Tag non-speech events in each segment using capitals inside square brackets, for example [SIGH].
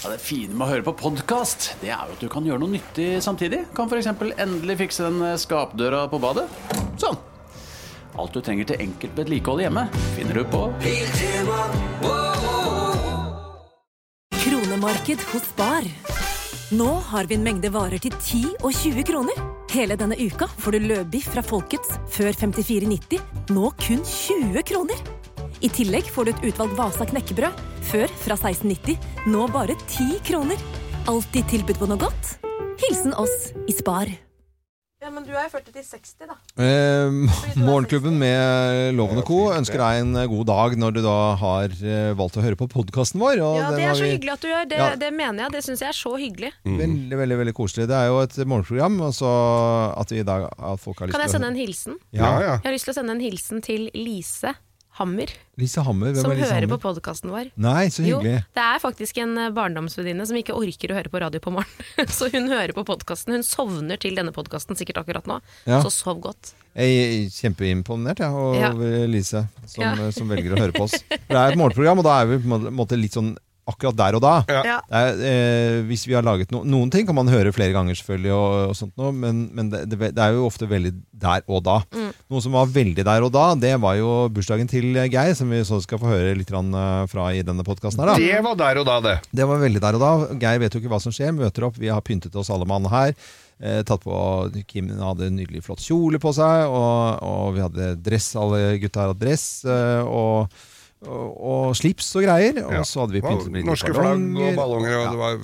Ja, det fine med å høre på podkast, det er jo at du kan gjøre noe nyttig samtidig. Kan f.eks. endelig fikse den skapdøra på badet. Sånn. Alt du trenger til enkelt vedlikehold hjemme, finner du på Kronemarked hos Bar. Nå har vi en mengde varer til 10 og 20 kroner. Hele denne uka får du løbiff fra Folkets før 54,90, nå kun 20 kroner. I tillegg får du et utvalgt Vasa knekkebrød, før fra 1690, nå bare 10 kroner. Alltid tilbud på noe godt. Hilsen oss i Spar. Ja, men du er 40 til 60, da. Eh, morgenklubben med Loven og Co. ønsker deg en god dag når du da har eh, valgt å høre på podkasten vår. og Ja, Det er så vi- hyggelig at du gjør. Det, Ja. det mener jeg. Det syns jeg er så hyggelig. Veldig, veldig veldig koselig. Det er jo et morgenprogram. Og så at vi i dag at folk har lyst Kan jeg sende en hilsen? Ja, Ja, Jeg har lyst til å sende en hilsen til Lise Hammer, Lise Hammer. Hvem som er hører Hammer? på podkasten vår. Nei, så hyggelig. Jo, det er faktisk en eh, barndomsvenninne som ikke orker å høre på radio på morgenen. [LAUGHS] Så hun hører på podkasten. Hun sovner til denne podkasten sikkert akkurat nå. Ja. Så sov godt. Jeg er kjempeimponert ja, Ja. over Lise, som, Ja. som velger å høre på oss. Det er et morgenprogram, og da er vi på en måte litt sånn akkurat der og da. Ja. Er, eh, hvis vi har laget no Noen ting kan man høre flere ganger, selvfølgelig, og, og sånt noe, men, men det, det, er jo ofte veldig der og da. Mm. Noe som var veldig der og da, det var jo bursdagen til Geir, som vi så skal få høre litt eh, fra i denne podkasten Det var der og da, det. Det var veldig der og da. Geir vet jo ikke hva som skjer. Møter opp, vi har pyntet oss alle mann her. Eh, tatt på, Kim hadde en nydelig flott kjole på seg, og, og vi hadde dress, alle gutta hadde dress. Eh, og, og, og slips og greier. Og Ja. så hadde vi pyntet med Norske flagg og ballonger, og Ja. det var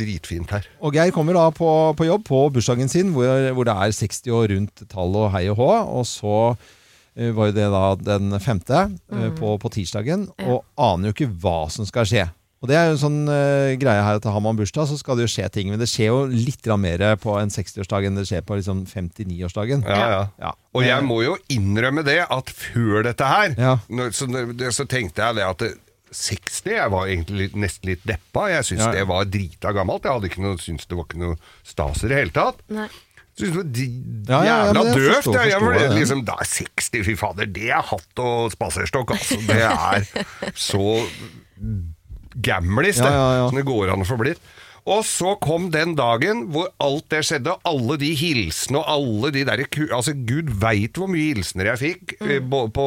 dritfint her. Og Geir kommer da på, på jobb på bursdagen sin, hvor, hvor det er 60 år rundt tall og hei og hå. Og så uh, var jo det da den femte eh, på, på tirsdagen, og aner jo ikke hva som skal skje. Og det er jo en sånn uh, greie her at har man bursdag, så skal det jo skje ting. Men det skjer jo litt mer på en 60-årsdag enn det skjer på liksom 59-årsdagen. Ja, ja. Ja. Og jeg må jo innrømme det, at før dette her, Ja. når- så, så tenkte jeg det at det, 60, jeg var egentlig litt, nesten litt deppa. Jeg syntes Ja. det var drita gammelt. Jeg hadde ikke noe, syntes det var ikke noe stas i det hele tatt. Nei. Synes det var de, Ja, ja, ja, jævla men døvt. forstår- jeg. Liksom, da er 60, fy fader, det er hatt og spaserstokk, altså. Det er [LAUGHS] så gamlis, det, som det går an å forbli. Og så kom den dagen hvor alt det skjedde, alle de hilsene og alle de derre Altså, Gud veit hvor mye hilsener jeg fikk mm. på, på,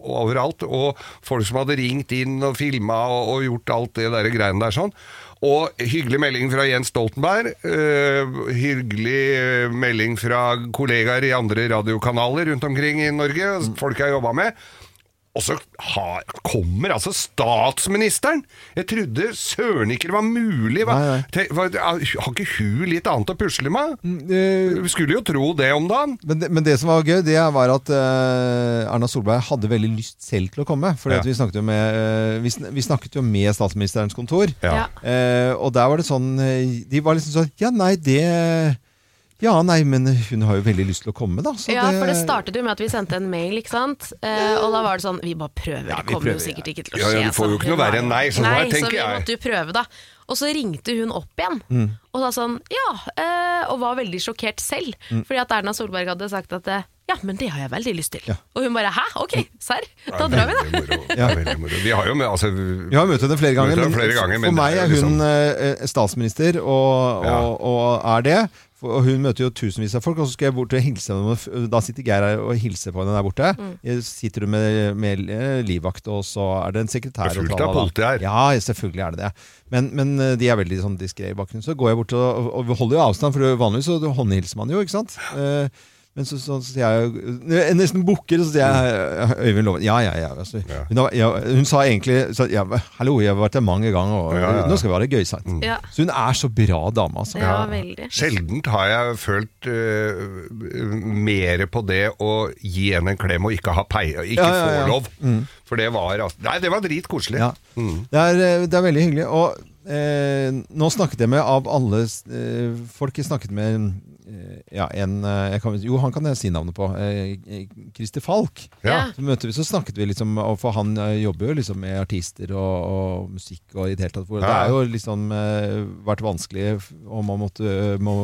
overalt. Og folk som hadde ringt inn og filma og, og gjort alt det der greiene der sånn. Og hyggelig melding fra Jens Stoltenberg. øh, hyggelig øh, melding fra kollegaer i andre radiokanaler rundt omkring i Norge. Folk jeg har jobba med. Og så ha, kommer altså statsministeren! Jeg trodde søren ikke det var mulig. Hva, Nei, nei. Te, hva, har ikke hun litt annet å pusle med? Mm, Vi skulle jo tro det om dagen. Men det, men det som var gøy, det var at eh, Erna Solberg hadde veldig lyst selv til å komme. For Ja. vi, snakket med, eh, vi, sn vi snakket jo med statsministerens kontor. Ja. Eh, og der var det sånn De var liksom sånn Ja, nei, det Ja, nei, men hun har jo veldig lyst til å komme, da. Så Ja, for det startet jo med at vi sendte en mail, ikke sant. Eh, og da var det sånn Vi bare prøver, Ja, det kommer kommer jo sikkert sikkert ikke til å skje. ja, du får jo ikke noe verre enn nei, sånn nei, der så vi måtte jo prøve, da. Og så ringte hun opp igjen, Mm. og sa sånn ja, eh, og var veldig sjokkert selv. Mm. Fordi at Erna Solberg hadde sagt at eh, ja, men det har jeg veldig lyst til. Ja. Og hun bare hæ, ok, serr, da drar vi, da. Det [LAUGHS] moro. Vi har jo med, altså Vi har møtt henne flere ganger, men flere ganger, men for meg er hun liksom- hun eh, statsminister og, og, og er det. For, og hun møter jo tusenvis av folk, og så skal jeg bort og hilse henne. Da sitter Geir her og hilser på henne der borte. Mm. Jeg Sitter hun med, med eh, livvakt, og så er det en sekretær. Det er fullt av politi her. Ja, selvfølgelig er det det. Men, men eh, de er veldig sånn diskré i bakgrunnen. Så går jeg bort og, og vi holder jo avstand, for vanligvis så håndhilser man jo, ikke sant. Eh, men så, så, så sier jeg jeg nesten bukker, og så sier jeg Øyvind Loven Ja, ja, ja. Altså, Ja. Hun, har- ja, hun sa egentlig så, ja, Hallo, jeg har vært der mange ganger, og Ja, ja. nå skal vi ha det gøy, sant. Ja. Så hun er så bra dame, altså. Ja, veldig. Sjeldent har jeg følt uh, mer på det å gi henne en klem og ikke ha pei, ikke Ja, ja, ja. få lov. For det var altså Nei, det var dritkoselig. Ja. Det, er, eh, det er veldig hyggelig. Og eh, nå snakket jeg med av alle eh, folk jeg snakket med eh, ja, en eh, jeg kan, Jo, han kan jeg si navnet på. Eh, Christer Falk. Ja. Så møtte vi, så snakket vi liksom For han eh, jobber jo liksom med artister og, og musikk og i det hele tatt. Det Ja. er jo liksom eh, vært vanskelig om man måtte må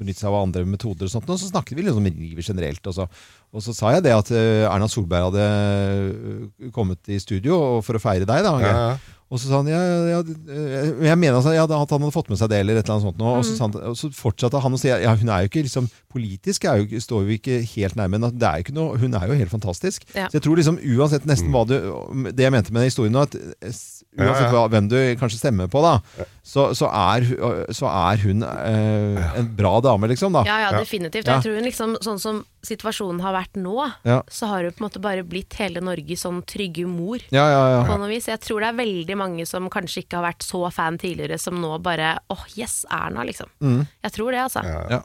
benytte seg av andre metoder og sånt. Og så snakket vi liksom om livet generelt. Og så, og så sa jeg det at eh, Erna Solberg hadde eh, kommet i studio for å feire deg. da. Ja, ja. Og så sa han ja, ja, ja. jeg mener altså, ja, at han hadde fått med seg det, eller et eller annet sånt. nå. Og, så sa han, og så fortsatte han å si ja, hun er jo ikke liksom politisk, er jo, står jo ikke helt nærme, men det er jo ikke noe, hun er jo helt fantastisk. Ja. Så jeg tror liksom uansett nesten hva du Det jeg mente med den historien nå, at eh, uansett ja. hva, hvem du kanskje stemmer på, da, så, så, er, så er hun eh, en bra dame, liksom. da. Ja, ja, definitivt. Ja. Jeg tror hun liksom, sånn som situasjonen har vært nå, Ja. så har hun på en måte bare blitt hele Norges sånn trygge mor. Ja, ja, ja. På noe vis. Jeg tror det er veldig mange som kanskje ikke har vært så fan tidligere, som nå bare åh, yes, Erna, liksom. Mm. Jeg tror det, altså. Ja.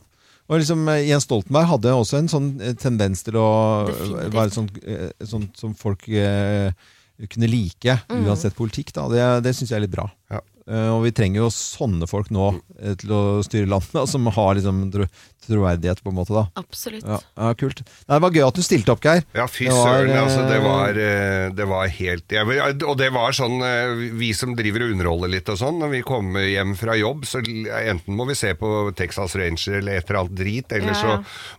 Og liksom, eh, Jens Stoltenberg hadde også en sånn eh, tendens til å Definitivt. være sånn, eh, sånn som folk eh, kunne like, Mm. uansett politikk. Da. Det, det syns jeg er litt bra. Ja. Eh, og vi trenger jo sånne folk nå eh, til å styre landet, [LAUGHS] som har liksom tro, troverdighet, på en måte. da. Absolutt. Ja, ja, kult. Nei, det var gøy at du stilte opp, Geir. Ja, fy søren. Altså, det, eh, var, eh, det var helt vil- Og det var sånn eh, Vi som driver og underholder litt og sånn, når vi kommer hjem fra jobb, så enten må vi se på Texas Ranger eller et eller annet drit, eller Ja, så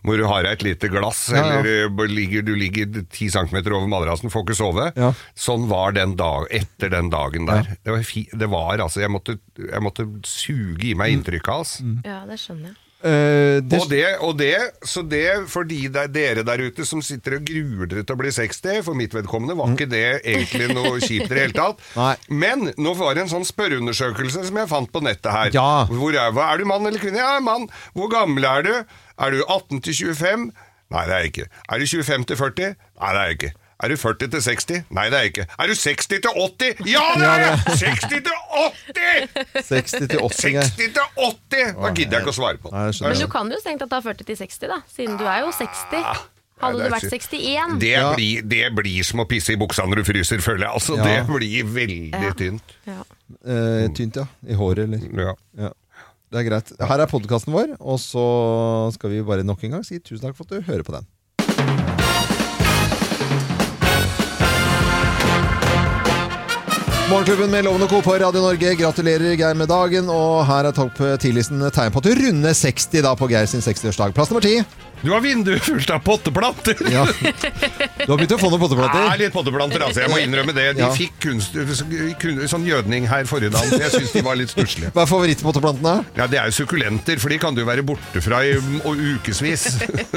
må du ha deg et lite glass, Ja, ja. eller eh, ligger, du ligger ti centimeter over madrassen, får ikke sove. Ja. Sånn var den dag, etter den dagen der. Det, var fi, det var altså Jeg måtte, jeg måtte suge i meg inntrykket hans. Ja, det skjønner jeg. Uh, det, Og det, og det, så det for de der, dere der ute som sitter og gruer dere til å bli 60, for mitt vedkommende var ikke det egentlig noe kjipt i det hele tatt. [LAUGHS] Nei. Men nå var det en sånn spørreundersøkelse som jeg fant på nettet her. Ja. Hvor er, hva, er du mann eller kvinne? Ja, mann. Hvor gammel er du? Er du 18 til 25? Nei, det er jeg ikke. Er du 25 til 40? Nei, det er jeg ikke. Er du 40 til 60? Nei, det er jeg ikke. Er du 60 til 80? Ja, det er jeg! 60 til 80! 60 til 80, 60 til 80! Da gidder jeg ikke å svare på det. Men du kan jo strengt tatt ta 40 til 60, da, siden du er jo 60. Hadde du vært 61 Det, Ja. blir, det blir som å pisse i buksa når du fryser, føler jeg. Altså, Ja. Det blir veldig Ja. tynt. ja. Eh, tynt, ja. I håret, eller? Ja. Ja. Det er greit. Her er podkasten vår, og så skal vi bare nok en gang si tusen takk for at du hører på den. Morgenklubben med Loven og Co. på Radio Norge. Gratulerer, Geir, med dagen. Og her er topp 10-listen tegn på at du runder 60 da på Geir sin 60-årsdag. Plass nummer 10. Du har vinduet fullt av potteplanter! Ja. Du har begynt å få noen potteplanter? Ja, litt potteplanter, altså. Jeg må innrømme det. De Ja. fikk kunst, kun- sånn gjødning her forrige dag, jeg syns de var litt stusslige. Hva er favorittpotteplantene? Ja, det er jo sukkulenter, for de kan du være borte fra i ukevis.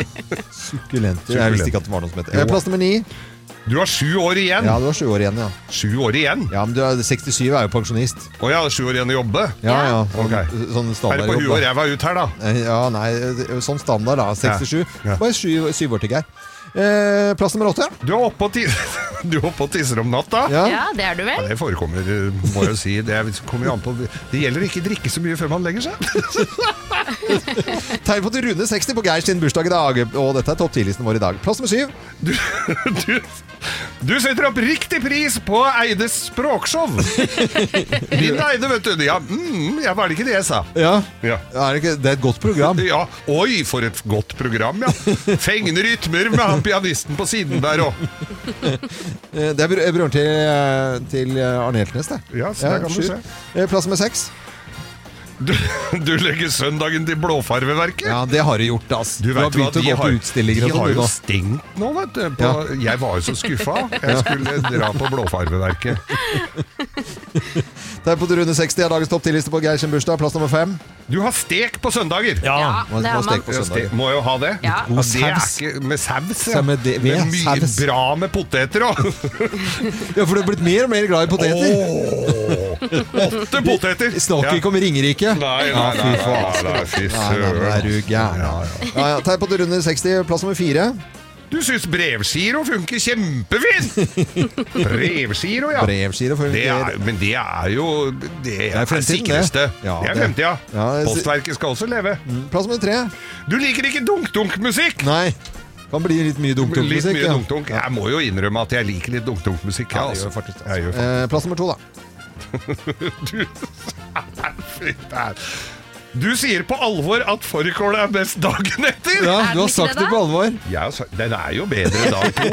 [LAUGHS] Sukkulenter. Jeg visste ikke at det var noe som het. Eh, Plass nummer 9. Du har sju år igjen! Ja, du har sju år igjen, ja. Sju år igjen? Ja, men du er 67 er jo pensjonist. Å ja, sju år igjen å jobbe? Ja, ja. Sånn, Ok. sånn Er det på huet og ræva ut her, da? Eh, Ja, nei, sånn standard da. 67. Ja. Bare syv, syv år til, Geir. Eh, plass nummer åtte. Du er oppe og, [LAUGHS] er og tisser om natta? Ja. ja, det er du Ja, vel? det forekommer, eh, må jeg si. Det er- kommer jo an på Det gjelder å drikke så mye før man legger seg. [LAUGHS] Tegn på at du runder 60 på Geir sin bursdag i dag. Og dette er topp 10-listen vår i dag. Plass nummer syv. Du, [LAUGHS] du, du setter opp riktig pris på Eides språkshow. [LAUGHS] Din Eide, vet du. Ja, mm, ja, var det ikke det jeg sa? Ja. Ja. Er det, ikke, det er et godt program. Ja, Oi, for et godt program, ja. Fengende rytmer med han pianisten på siden der òg. [LAUGHS] Eh, Det er br- broren til, eh, til Arne Hjeltnes, det. Ja, så der kan du se. Eh, Plass med seks. Du, du legger søndagen til Blåfarveverket. Ja, det har du gjort, ass. Du, Du, har hva, begynt å gå har, på utstillinger de har sånn. jo stengt nå, vet du. På, Jeg var jo så skuffa. Jeg skulle dra på Blåfarveverket. [LAUGHS] Tegn på runde 60 er dagens topp 10-liste på Geir sin bursdag. Plass nummer fem. Du har stek på søndager! Ja, Må- det har man. stek på søndager. ste- Må jo ha det. Ja. God det er saus. ikke med saus, Ja, med det- ved Men mye saus. bra med poteter òg. Ja, for du har blitt mer og mer glad i poteter. Åtte poteter! Snakker ikke om Ringerike. Nei, nei, nei, nei, nei, fy Nei, nei, nei, er søren. du gæren. Ja, ja. Tegn på du runder 60. Plass nummer fire. Du syns brevgiro funker kjempefint! [LAUGHS] Brevgiro, ja. Brevgiro funker. Det er, men det er jo Det er, er det. sikreste. Ja, det er fremtida. Ja, Postverket skal også leve. Plass nummer tre. Du liker ikke dunk-dunk-musikk! Nei. Kan bli litt mye dunk-dunk-musikk. mye ja. dunk-dunk. Jeg må jo innrømme at jeg liker litt dunk-dunk-musikk. Ja, altså. det altså. Eh, plass nummer to, da. [LAUGHS] Du. [LAUGHS] du sier på alvor at fårikål er best dagen etter! Ja, du har sagt det, på alvor. Jeg har sagt, den er jo bedre dag to.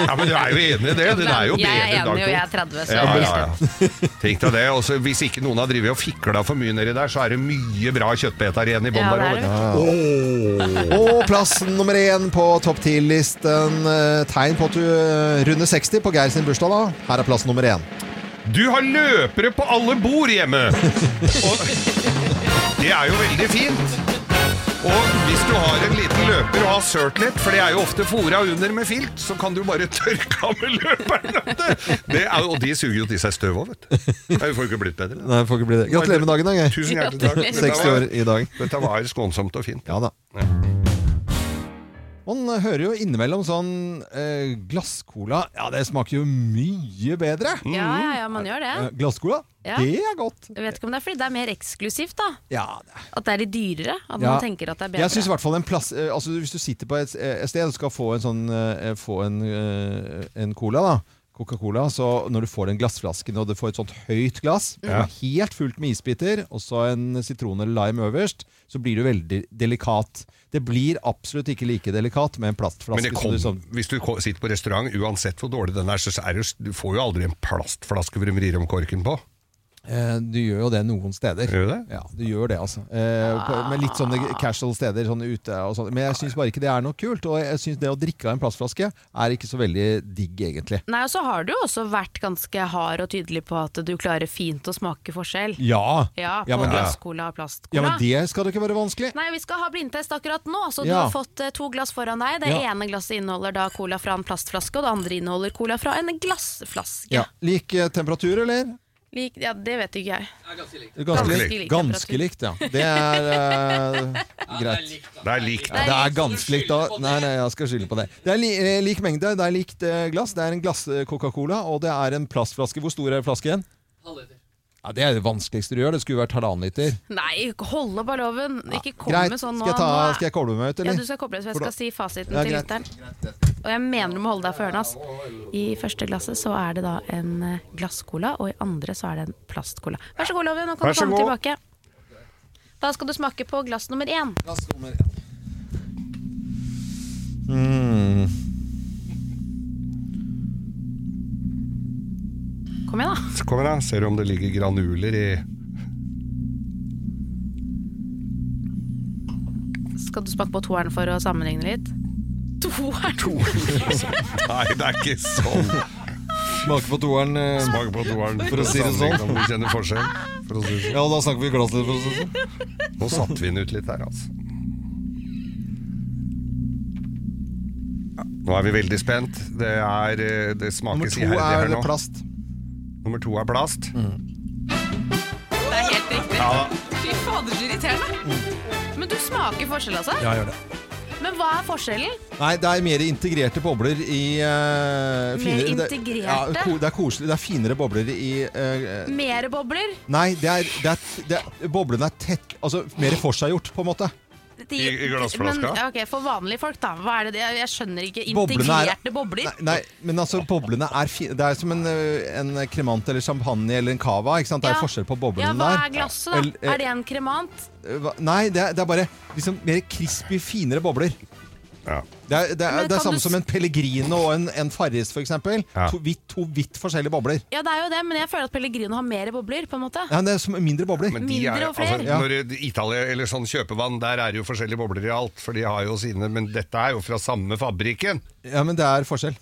Ja, men du er jo enig i det? Den er jo jeg er enig, og jeg er 30, så Ja, jeg ja, ja. Tenk deg det. Også, hvis ikke noen har drevet og fikla for mye nedi der, så er det mye bra kjøttbeter igjen i bånn der er. Og plass nummer én på topp 10-listen. eh, Tegn på at du eh, runder 60 på Geir sin bursdag, da. Her er plass nummer én. Du har løpere på alle bord hjemme! [LAUGHS] Og det er jo veldig fint. Og hvis du har en liten løper og har surtlet, for det er jo ofte fora under med filt, så kan du bare [LAUGHS] tørke av med løperen. Det er, og de suger jo til seg støv òg, vet du. Det får ikke blitt bedre. Nei, får ikke bli det. Gratulerer med dagen, da, Geir. Tusen hjertelig takk. 60 år i dag. Dette var skånsomt og fint. Ja da. Man hører jo innimellom sånn eh, glasscola. Ja, det smaker jo mye bedre. Ja, ja, ja, man gjør det. Eh, glasscola, Ja. det er godt. Jeg vet ikke om det er fordi det er mer eksklusivt, da. Ja, det At det er litt dyrere. At man tenker at det er bedre. Jeg synes i hvert fall en plass eh, altså Hvis du sitter på et, et sted og skal få en sånn eh, Få en, eh, en cola, da Coca-Cola, så når du får den glassflasken og du får et sånt høyt glass, er helt fullt med isbiter, og så en sitron eller lime øverst, så blir du veldig delikat. Det blir absolutt ikke like delikat med en plastflaske. Men det som du hvis du sitter på restaurant, uansett hvor dårlig den er, så er det, du får jo aldri en plastflaske hvor de vrir om korken på. Eh, Du gjør jo det noen steder. Gjør du det? Ja, du gjør det, altså. Eh, med litt sånne casual steder, sånn ute og sånt. Men jeg syns bare ikke det er noe kult. Og jeg syns det å drikke av en plastflaske er ikke så veldig digg, egentlig. Nei, og så har du jo også vært ganske hard og tydelig på at du klarer fint å smake forskjell. Ja, Ja, på ja, men, glasscola og plastcola. ja, men det skal det ikke være vanskelig. Nei, vi skal ha blindtest akkurat nå, så du Ja. har fått eh, to glass foran deg. Det Ja. ene glasset inneholder da cola fra en plastflaske, og det andre inneholder cola fra en glassflaske. Ja. Lik temperatur, eller? Lik, ja, det vet ikke jeg. Ganske, Ganske likt. lik Ganske likt, ja. Det er [LAUGHS] uh, greit. Det er likt. Ja, det er ganske likt. da. Nei, nei, jeg skal skylde på det. Det er li eh, lik mengde, det er likt eh, glass. Det er en glass Coca-Cola, og det er en plastflaske. Hvor stor er flasken? Ja, Det er det vanskeligste du gjør. Det skulle vært halvannen liter. Nei, hold opp av loven! Ikke kom Greit. med sånn nå. Skal jeg, ta, skal jeg koble meg ut, eller? Ja, du skal koble jeg For da- skal si fasiten Ja, til lytteren. Og jeg mener du må holde deg for ørene. ass. I første glasset så er det da en eh, glasscola, og i andre så er det en plastcola. Vær så god, Loven, nå kan du komme god. tilbake. Da skal du smake på glass nummer én. Glass nummer én. Så kommer jeg, ser du om det ligger granuler i Skal du smake på toeren for å sammenligne litt? Toeren? [LAUGHS] Nei, det er ikke sånn. Smake på toeren. eh, Smak på toeren. For å si det sånn. Om du kjenner forskjell. For å si det sånn. Ja, da snakker vi i glasset for å si det sånn. Nå satte vi den ut litt her, altså. Nå er vi veldig spent. Det, er, eh, det Nummer smakes to iherdig her er nå. plast. Nummer to er plast. Det er helt riktig. Fy fader, så irriterende. Men du smaker forskjell, altså? Ja, gjør det. Men hva er forskjellen? Nei, det er mer integrerte bobler i uh, Mer det- integrerte? Ja, ko- det er koselig. Det er finere bobler i uh, Mere bobler? Nei, det er, det er, det er, boblene er tett Altså mer forseggjort, på en måte. De- I- i glassflaska? Men, ok, For vanlige folk, da. Hva er det? Jeg, jeg skjønner ikke. Er- Integrerte bobler? Nei, nei, men altså, boblene er fine. Det er som en, eh, en kremant eller champagne eller en cava. Ikke sant? Det er Ja. forskjell på boblene Ja, hva er glasset, da? Eh, Er det en kremant? eh, Nei, det er, det er bare liksom mer crispy, finere bobler. Ja. Det er, det er, det er samme du som en Pellegrino og en, en Farris, eksempel. Ja. To, vidt, to vidt forskjellige bobler. Ja, det er jo det, men jeg føler at Pellegrino har mer bobler, på en måte. Ja, det er som mindre bobler. Men de Mindre er, og flere. altså, Ja. når det- Italia eller sånn kjøpevann, der er det jo forskjellige bobler i alt. For de har jo sine Men dette er jo fra samme fabrikken. Ja, men det er forskjell.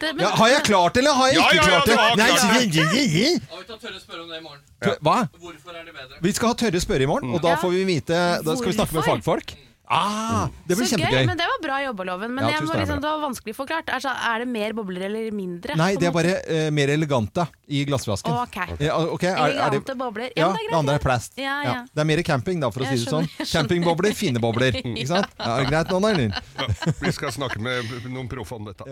Det, men, Ja, har jeg klart det, eller har jeg Ja, ikke ja, ja, klart det? klart Ja, vi tar tørre spørre om det i morgen. Hva? Hvorfor er det bedre? Vi skal ha tørre spørre i morgen, og da får vi vite Da skal vi snakke med fagfolk. Ah, det blir så gøy, men det var bra jobba, Loven. Men Ja, jeg må takk liksom, det. det var vanskelig forklart. Altså, er det mer bobler eller mindre? Nei, det er bare uh, mer elegante i glassflasken. Ok. Ja, Okay, er- er det- Elegante bobler. Ja, Ja, det det er andre er plast. Ja, ja. Det er mer camping, da, for å Jeg si det sånn. Campingbobler, fine bobler. [LAUGHS] Ikke sant? Ja, er det greit nå, Nailin? Ja, vi skal snakke med noen proffe om dette.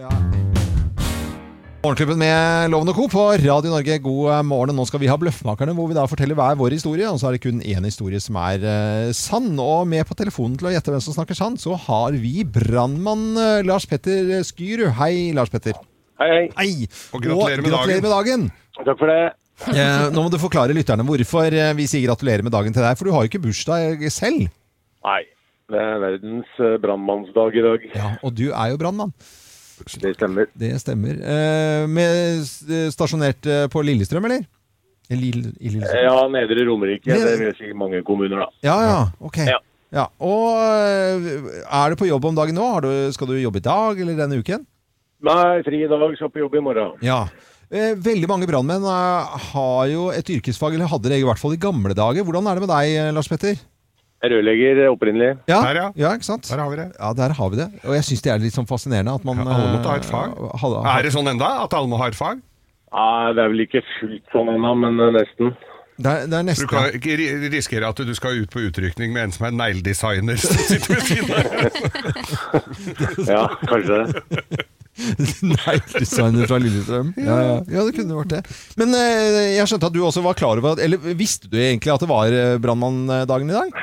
Morgenklubben med Loven og Co. på Radio Norge, god eh, morgen. Nå skal vi ha Bløffmakerne, hvor vi da forteller hver vår historie. Og så er det kun én historie som er uh, sann. Og med på telefonen til å gjette hvem som snakker sann, så har vi brannmann uh, Lars Petter Skyrud. Hei, Lars Petter. Hei, hei. Hei. Og gratulerer med gratulerer med dagen. Takk for det. Uh, nå må du forklare lytterne hvorfor vi sier gratulerer med dagen til deg. For du har jo ikke bursdag selv. Nei, det er verdens brannmannsdag i dag. Ja, Og du er jo brannmann. Det stemmer. Det stemmer. Eh, med stasjonert eh, på Lillestrøm, eller? I Lill- i Lillestrøm. Ja, Nedre Romerike. Nedre- Det er sikkert mange kommuner, da. Ja, ja, ok. Ja. Ja, Og øh, er du på jobb om dagen nå? Har du, skal du jobbe i dag eller denne uken? Nei, fri i dag, skal på jobb i morgen. Ja. Eh, veldig mange brannmenn eh, har jo et yrkesfag, eller hadde det i hvert fall i gamle dager. Hvordan er det med deg, eh, Lars Petter? Er rørlegger opprinnelig. Ja, Der, ja. ja ikke sant? Der har vi det. Ja, der har vi det. Og jeg syns det er litt sånn fascinerende at man Ja, alle må ta et eh, fag. hadde- Er det sånn enda, at alle må ha et fag? Ja, det er vel ikke fullt sånn ennå, men eh, nesten. det, er, det er Du kan ikke risikere at du skal ut på utrykning med en som er negledesigner som sitter ved siden av. [LAUGHS] Ja, kanskje det. [LAUGHS] Negledesigner fra Lillestrøm. Ja, ja. ja, det kunne vært det. Men eh, jeg skjønte at du også var klar over at Eller visste du egentlig at det var brannmanndagen i dag?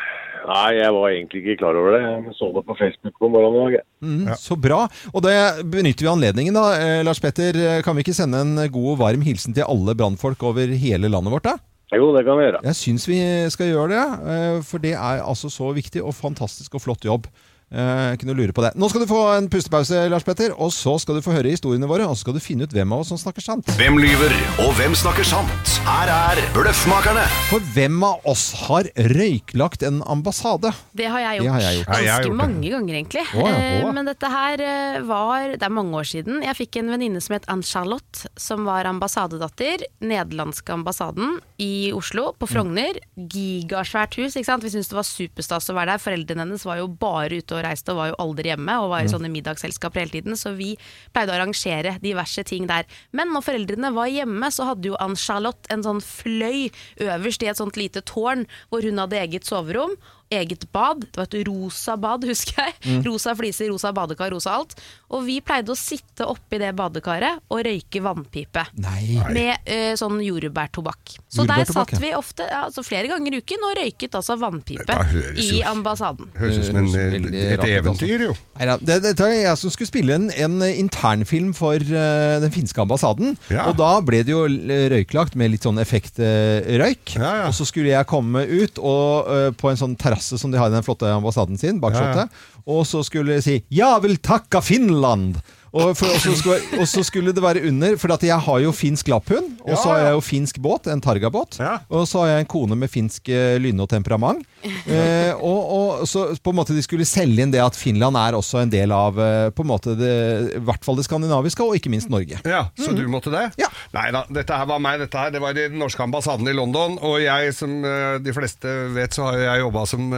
Nei, jeg var egentlig ikke klar over det. Jeg så det på Facebook på morgenen i dag. Mm, ja. Så bra. Og det benytter vi anledningen, da. Eh, Lars Petter, kan vi ikke sende en god og varm hilsen til alle brannfolk over hele landet vårt, da? Jo, det kan vi gjøre. Jeg syns vi skal gjøre det, eh, for det er altså så viktig og fantastisk og flott jobb. Eh, Ikke noe lure på det. Nå skal du få en pustepause, Lars Petter, og så skal du få høre historiene våre. Og så skal du finne ut hvem av oss som snakker sant. Hvem lyver, og hvem snakker sant? Her er Bløffmakerne. For hvem av oss har røyklagt en ambassade? Det har jeg gjort. Har jeg gjort. Ganske jeg gjort mange ganger, egentlig. Å, ja, Eh, ja. Men dette her eh, var Det er mange år siden. Jeg fikk en venninne som het Ann-Charlotte, som var ambassadedatter. Nederlandske ambassaden i Oslo, på Frogner. Gigasvært hus. ikke sant? Vi syntes det var superstas å være der. Foreldrene hennes var jo bare ute og reiste og var jo aldri hjemme. Og var i sånne middagsselskaper hele tiden. Så vi pleide å arrangere diverse ting der. Men når foreldrene var hjemme, så hadde jo Ann-Charlotte en sånn fløy øverst i et sånt lite tårn, hvor hun hadde eget soverom eget bad. Det var et rosa bad, [LAUGHS] husker jeg. Mm. Rosa fliser, rosa badekar, rosa alt. Og vi pleide å sitte oppi det badekaret og røyke vannpipe. Nei. Med eh, sånn jordbærtobakk. Så der satt vi ofte, altså flere ganger i uken og røyket altså vannpipe høres i ambassaden. Høres ut som en, Det høres veldig et altså. eventyr, jo. Neida, det, dette er jeg som skulle spille en, en internfilm for uh, den finske ambassaden. Ja. Og da ble det jo røyklagt med litt sånn effektrøyk. Ja, ja. Og så skulle jeg komme ut og, uh, på en sånn terrasse som de har i den flotte ambassaden sin, bak Ja, ja. Og så skulle de si 'Ja vil takka Finland'! Og, så skulle, skulle det være under, for at jeg har jo finsk lapphund, og så har jeg jo finsk båt, en targabåt. Ja. Og så har jeg en kone med finsk eh, lynne og temperament. Eh, og, og så på en måte de skulle selge inn det at Finland er også en del av eh, på en måte det, i hvert fall det skandinaviske, og ikke minst Norge. Ja, Så du måtte det? Ja. Nei da, dette her var meg. dette her, Det var i den norske ambassaden i London. Og jeg, som eh, de fleste vet, så har jeg jobba som,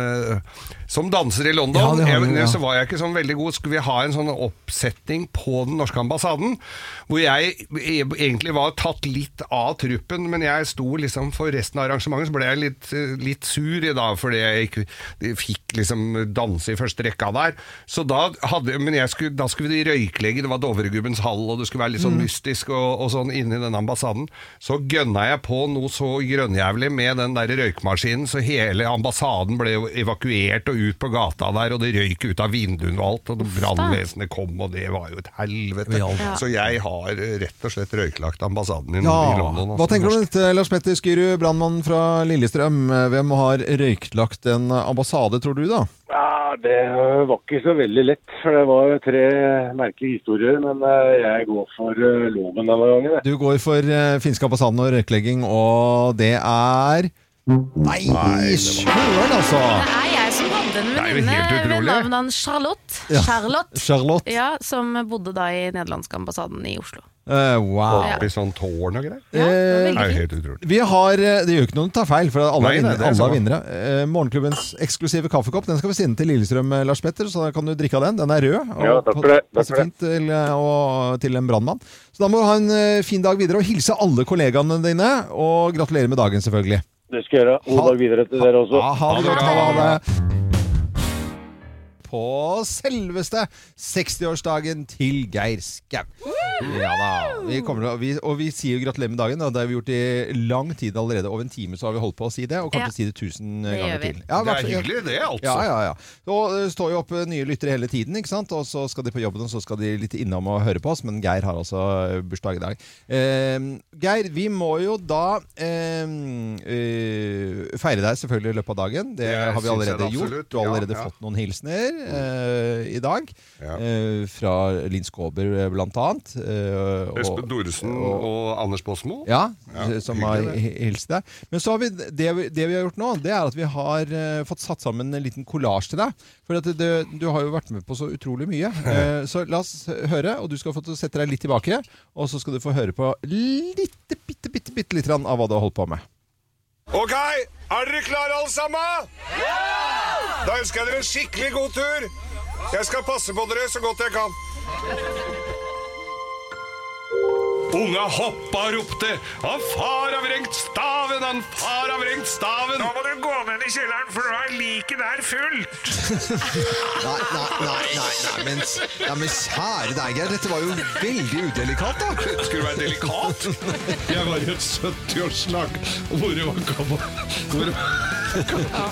som danser i London. Ja, det har du, ja. Så var jeg ikke sånn veldig god. Skulle vi ha en sånn oppsetning på den norske ambassaden, hvor jeg e- egentlig var tatt litt av truppen, men jeg sto liksom for resten av arrangementet, så ble jeg litt, litt sur i dag fordi jeg ikke fikk liksom danse i første rekka der. Så da hadde Men jeg skulle, da skulle vi røyklegge, det var Dovregubbens hall, og det skulle være litt sånn mystisk og, og sånn inni den ambassaden. Så gønna jeg på noe så grønnjævlig med den der røykmaskinen, så hele ambassaden ble evakuert og ut på gata der, og det røyk ut av vinduene og alt, og brannvesenet kom, og det var jo et helvete. Ja. Så jeg har eh, rett og slett røyklagt ambassaden i, Ja, i London. Hva altså, tenker du om dette, Lars Petter Skyrud, brannmann fra Lillestrøm? Eh, Hvem har røyklagt en ambassade, tror du da? Ja, Det var ikke så veldig lett, for det var tre merkelige historier. Men eh, jeg går for eh, loven denne gangen. Du går for finske ambassaden og røyklegging, og det er Nei, søren, altså! Det er jeg hadde en venninne ved navn av Charlotte. Ja. Charlotte. Charlotte. Ja, som bodde da i nederlandske ambassaden i Oslo. Uh, wow. Oppi sånn tårn og greier. Ja, det Det er jo helt utrolig. Vi har, eh, Det gjør ikke noe å ta feil, for alle, Nei, er, nei, vinnere, det er alle er vinnere. Eh, Morgenklubbens eksklusive kaffekopp Den skal vi sende til Lillestrøm, eh, Lars Petter, så da kan du drikke av den. Den er rød og Ja, takk det, takk passer fint til, eh, og, til en brannmann. Så da må du ha en uh, fin dag videre, og hilse alle kollegaene dine. Og gratulerer med dagen, selvfølgelig. Det skal jeg gjøre. God dag videre til dere også. Ha, ha det godt. Ha det. På selveste 60-årsdagen til Geir Skau. Ja da. Vi til og, vi, og vi sier jo gratulerer med dagen. Da. det har vi gjort i lang tid allerede. Over en time så har vi holdt på å si det, og kanskje Ja. si det tusen Det ganger til. Ja, Det er hyggelig det, altså. Ja, ja, ja. Så uh, står jo opp eh, nye lyttere hele tiden, ikke sant? og så skal de på jobben, og så skal de litt innom og høre på oss. Men Geir har altså eh, bursdag i dag. Uh, Geir, vi må jo da uh, eh, feire deg selvfølgelig i løpet av dagen. Det, Det har vi allerede gjort. Du har Ja, allerede ja. fått noen hilsener eh, i dag. Ja. Eh, fra Linn Skåber, eh, blant annet. eh, og- Espen Doresen og Anders Båsmo. Ja, Ja, som har hilst deg. Men så har vi, det, vi- det vi har gjort nå, det er at vi har eh, fått satt sammen en liten kollasj til deg. For at det, du har jo vært med på så utrolig mye. [LAUGHS] Eh, så la oss høre, og du skal få sette deg litt tilbake. Og så skal du få høre på litt, bitte, bitte, bitte litt grann av hva du har holdt på med. Ok, er dere klare alle sammen? Ja! Da ønsker jeg dere en skikkelig god tur. Jeg skal passe på dere så godt jeg kan. Unga hoppa og ropte Han far har vrengt staven, han far har vrengt staven. Nå må du gå ned i kjelleren, for nå er liket der fullt. [LAUGHS] Nei, nei, nei, nei, nei men, ja, men kjære deg, Geir. Dette var jo veldig udelikat, da. Skulle du være delikat? Jeg var i et 70-årslag hvor det var kammer... Hvor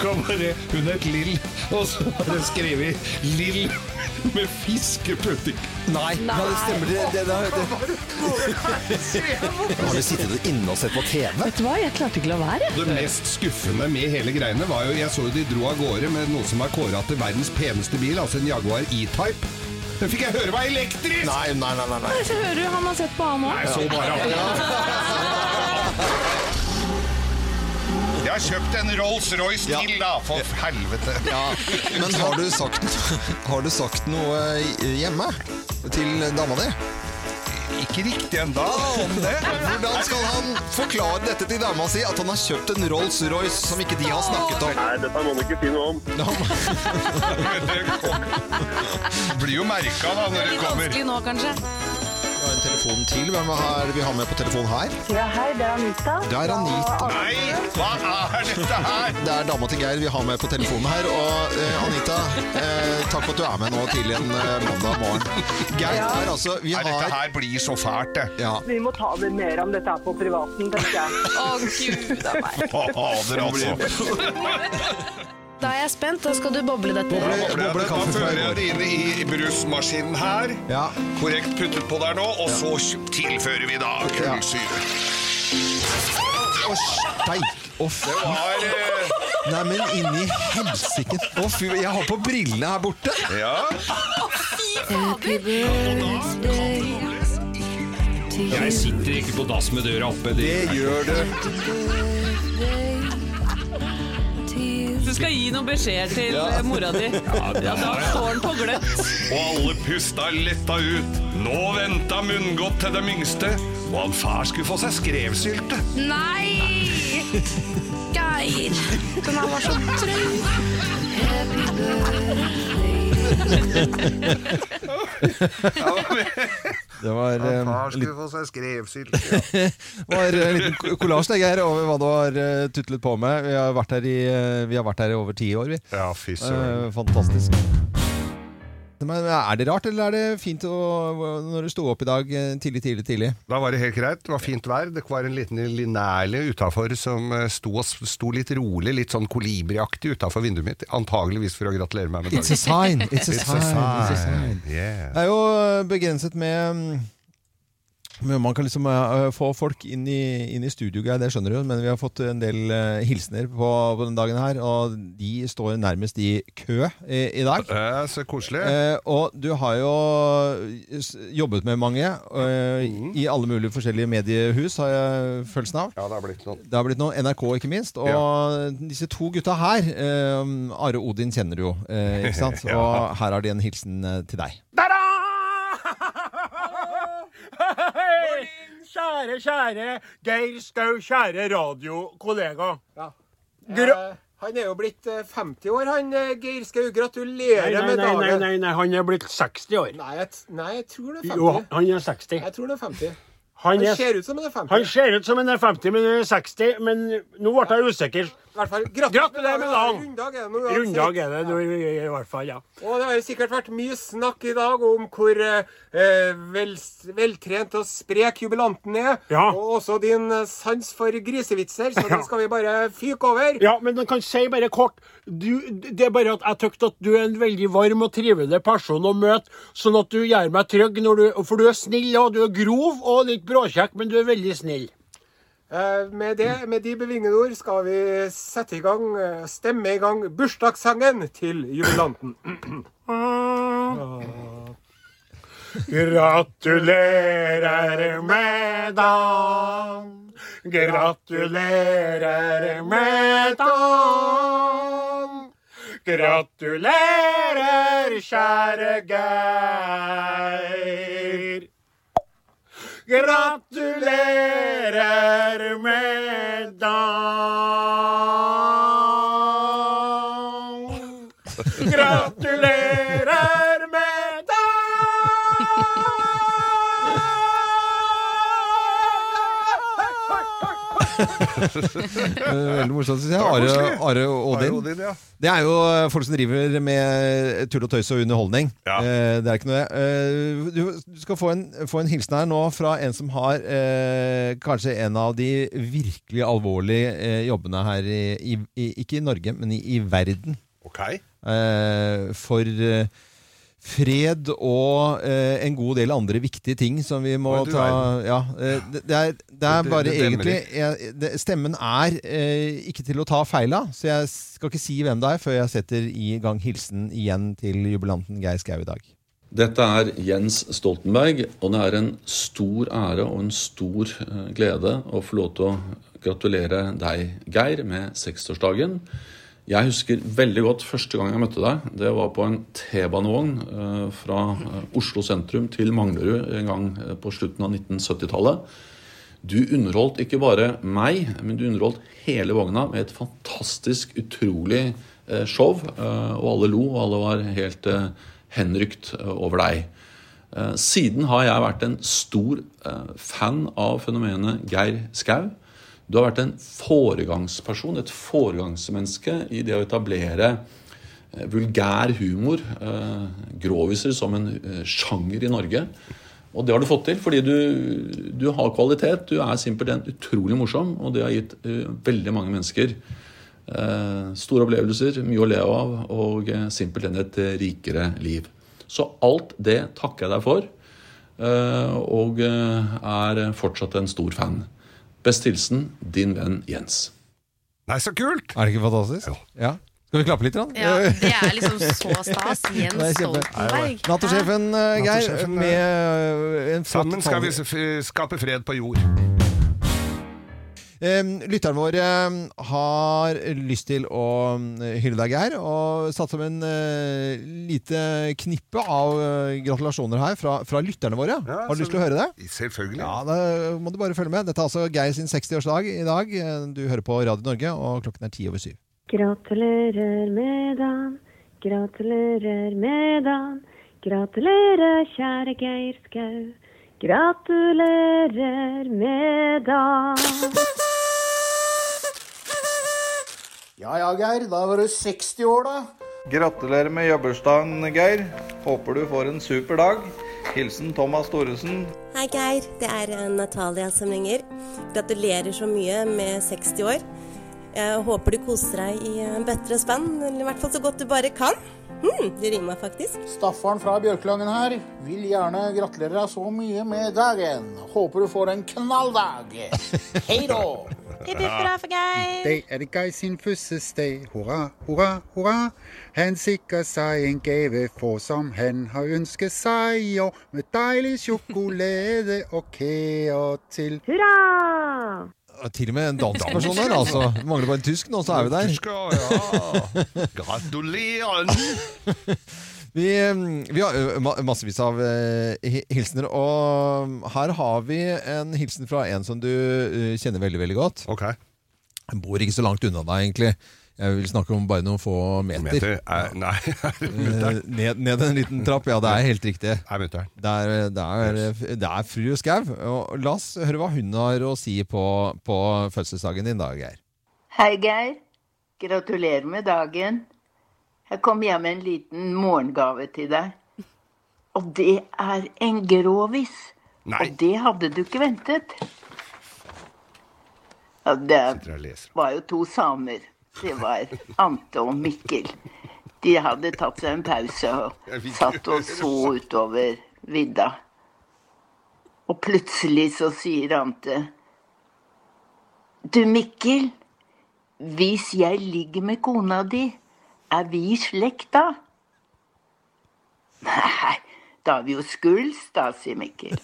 kabaret Hun het Lill, og så var det skrevet Lill med fiskepudding. Nei, det stemmer. Det, det, det, [LAUGHS] Har du sittet inne og sett på TV? Vet du hva, jeg klarte ikke å la være. Det mest skuffende med hele greiene var jo Jeg så jo de dro av gårde med noe som er kåra til verdens peneste bil, altså en Jaguar E-Type. Den fikk jeg høre var elektrisk! Nei, nei, nei. nei, nei. Så hører du, han har sett på han òg. Jeg så bare Jeg har kjøpt en Rolls-Royce Ja. til, da, for helvete. Ja, men har du sagt, har du sagt noe hjemme til dama di? Ikke riktig ennå om det. Hvordan skal han forklare dette til dama si, at han har kjøpt en Rolls-Royce som ikke de har snakket om? Nei, dette må han ikke si noe om. Det [LAUGHS] blir jo merka da når det Litt kommer. vanskelig nå, kanskje. Vi har en telefon til. Hvem er vi har med på telefon her? Ja, hei, det er Anita. Det er Anita. Nei, hva er dette her? Det er dama til Geir vi har med på telefonen her. Og eh, Anita, eh, takk for at du er med nå tidlig en eh, mandag morgen. Geir er altså Vi Nei, dette har her blir så fælt, det. ja. Vi må ta det mer om dette her på privaten, tenker jeg. Å, gud a meg. Fader, altså. [LAUGHS] Da er jeg spent. Da skal du boble dette. Boble. Boble da fører jeg det inn i brusmaskinen her. Ja. Korrekt puttet på der nå, og så tilfører vi da kullsyre. Å, steik. Å, fy. Det var eh, Nei, men inni helsike. Å, fy. Jeg har på brillene her borte. Ja. Jeg sitter ikke på dass med døra oppe. Det, Det gjør du. Skal gi noen beskjeder til Ja. mora di. Ja, da står den på gløtt. Og alle pusta letta ut. Nå venta munngodt til den yngste, og han far skulle få seg skrevsylte. Nei! Geir. Den her var så drøy. Det var, eh, Far skulle få seg skrevsylte. [LAUGHS] var en liten kollasj det, over hva du har eh, tutlet på med. Vi har vært her i, eh, vi har vært her i over ti år, vi. Ja, fy søren. Eh, Men Er det rart, eller er det fint å, når du sto opp i dag eh, tidlig, tidlig, tidlig? Da var det helt greit. Det var fint vær. Det var en liten linærlig utafor som eh, sto, sto litt rolig, litt sånn kolibriaktig utafor vinduet mitt. Antageligvis for å gratulere meg med It's a dagen. sign! It's a It's a sign! It's a sign. sign. Yeah. Det er jo begrenset med mm, men Man kan liksom uh, få folk inn i, inn i studio, det skjønner du, men vi har fått en del uh, hilsener på, på den dagen her, og de står nærmest i kø i, i dag. Uh, så koselig. Eh, og du har jo jobbet med mange mm. i alle mulige forskjellige mediehus, har jeg følelsen av. Ja, det har blitt noen. Det har blitt noe NRK, ikke minst. Og disse to gutta her, Are Odin kjenner du jo, ikke sant? [LAUGHS] Ja. Og her har de en hilsen til deg. Kjære, kjære Geir Skau, kjære radiokollega. Gra han er jo blitt eh, 50 år, han eh, Geir Skau. Gratulerer Nei, nei, med dagen. nei, nei, nei, han er blitt 60 år. Nei, jeg, nei, jeg tror det er 50. Jo, han er 60. Jeg tror det er 50. Han, Han er, ser ut som han er 50. han ser ut som han er 50, men han er 60. Men nå ble jeg usikker. Hvert fall, Gratulerer med dagen! Runddag er det noe. Runddag er det nå, i, hvert fall, ja. Og det har sikkert vært mye snakk i dag om hvor eh, eh, vel, veltrent og sprek jubilanten er. Ja. Og også din eh, sans for grisevitser, så Ja. det skal vi bare fyke over. Ja, men man kan si bare kort du, Det er bare at jeg syns at du er en veldig varm og trivelig person å møte, sånn at du gjør meg trygg når du For du er snill, og du er grov og litt bråkjekk, men du er veldig snill. Eh, Med, det, med de bevingede ord skal vi sette i gang, eh, stemme i gang bursdagssangen til jubilanten. Gratulerer med dagen. Gratulerer med dagen. Gratulerer, kjære Geir. Gratulerer med dagen. Gratulerer med Eh, Veldig morsomt, syns jeg. Det Are, og Are Odin. Odin, ja. Det er jo eh, folk som driver med tull og tøys og underholdning. Ja. Det er ikke noe eh, Du skal få en, få en hilsen her nå fra en som har eh, kanskje en av de virkelig alvorlige eh, jobbene her i, Ikke i Norge, men i, i verden. Ok. Eh, for eh, fred og eh, en god del andre viktige ting som vi må du ta ja, eh, det, det, er, det er Det- bare det egentlig jeg, det, Stemmen er eh, ikke til å ta feil av, så jeg skal ikke si hvem det er før jeg setter i gang hilsen igjen til jubilanten Geir Skau i dag. Dette er Jens Stoltenberg, og det er en stor ære og en stor eh, glede å få lov til å gratulere deg, Geir, med 60-årsdagen. Jeg husker veldig godt første gang jeg møtte deg. Det var på en T-banevogn eh, fra eh, Oslo sentrum til Manglerud en gang eh, på slutten av 1970-tallet. Du underholdt ikke bare meg, men du underholdt hele vogna med et fantastisk, utrolig show. Og alle lo, og alle var helt henrykt over deg. Siden har jeg vært en stor fan av fenomenet Geir Skau. Du har vært en foregangsperson, et foregangsmenneske i det å etablere eh, vulgær humor, eh, groviser, som en eh, sjanger i Norge. Og det har du fått til fordi du, du har kvalitet. Du er simpelthen utrolig morsom, og det har gitt veldig mange mennesker store opplevelser, mye å leve av, og simpelthen et rikere liv. Så alt det takker jeg deg for, og er fortsatt en stor fan. Best hilsen din venn Jens. Nei, så kult! Er det ikke fantastisk? Ja. Skal vi klappe litt? Ja, det er liksom så stas. [LAUGHS] Jens er Stoltenberg. Nattosjefen, eh, Geir, med eh, en flott Sammen skal vi skape fred på jord. Eh, Lytteren vår eh, har lyst til å eh, hylle deg, Geir, og satt som en eh, lite knippe av eh, gratulasjoner her fra, fra lytterne våre. Ja, har du lyst til å høre det? Selvfølgelig. Ja, da må du bare følge med. Dette er altså Geir sin 60-årsdag i dag. Eh, Du hører på Radio Norge, og klokken er ti over syv. Gratulerer med dagen, gratulerer med dagen. Gratulerer, kjære Geir Skau. Gratulerer med dagen. Ja ja, Geir. Da var du 60 år, da. Gratulerer med jobbursdagen, Geir. Håper du får en super dag. Hilsen Thomas Thoresen. Hei Geir, det er eh, Natalia som ringer. Gratulerer så mye med 60 år. Jeg håper du koser deg i eh, bøtter og spann, eller i hvert fall så godt du bare kan. Mm, det rimer faktisk. Staffan fra Bjørklangen her. Vil gjerne gratulere deg så mye med dagen. Håper du får en knalldag. Hei da. Hipp hurra for Geir. Det er det Geir sin fødselsdag. Hurra, hurra, hurra. Han sikrer seg en gave for som han har ønsket seg. Og med deilig sjokolade og kea til. Hurra! Til og med en dansk person her, altså. Mangler bare en tysk nå, så er vi der. Gratulerer! [LAUGHS] Vi, eh, vi har massevis av hilsener, og her har vi en hilsen fra en som du kjenner veldig, veldig godt. Han bor ikke så langt unna deg, egentlig. Jeg vil snakke om bare noen få meter. Meter? Er- nei, [LAUGHS] er? Eh, ned, ned en liten trapp, ja, det er helt riktig. Er. Det er, det er, det er fru Skau. La oss høre hva hun har å si på, på fødselsdagen din, da, Geir. Hei, Geir. Gratulerer med dagen. Jeg kom hjem med en liten morgengave til deg. Og det er en grovis. Og det hadde du ikke ventet. Ja, det var jo to samer. Det var Ante og Mikkel. De hadde tatt seg en pause og satt og så utover vidda. Og plutselig så sier Ante Du, Mikkel. Hvis jeg ligger med kona di, er vi i slekt da? Nei, da er vi jo skuls, da, sier Mikkel.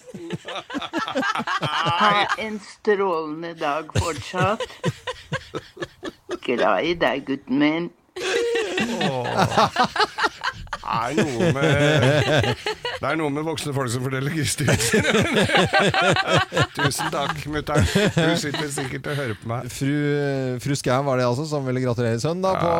Ha en strålende dag fortsatt. Glad i deg, gutten min. Er noe med Det er noe med voksne folk som forteller grisehistorier. [LAUGHS] Tusen takk, mutter'n. Du sitter sikkert og hører på meg. Fru, fru Skau var det altså som ville gratulere sønnen da på,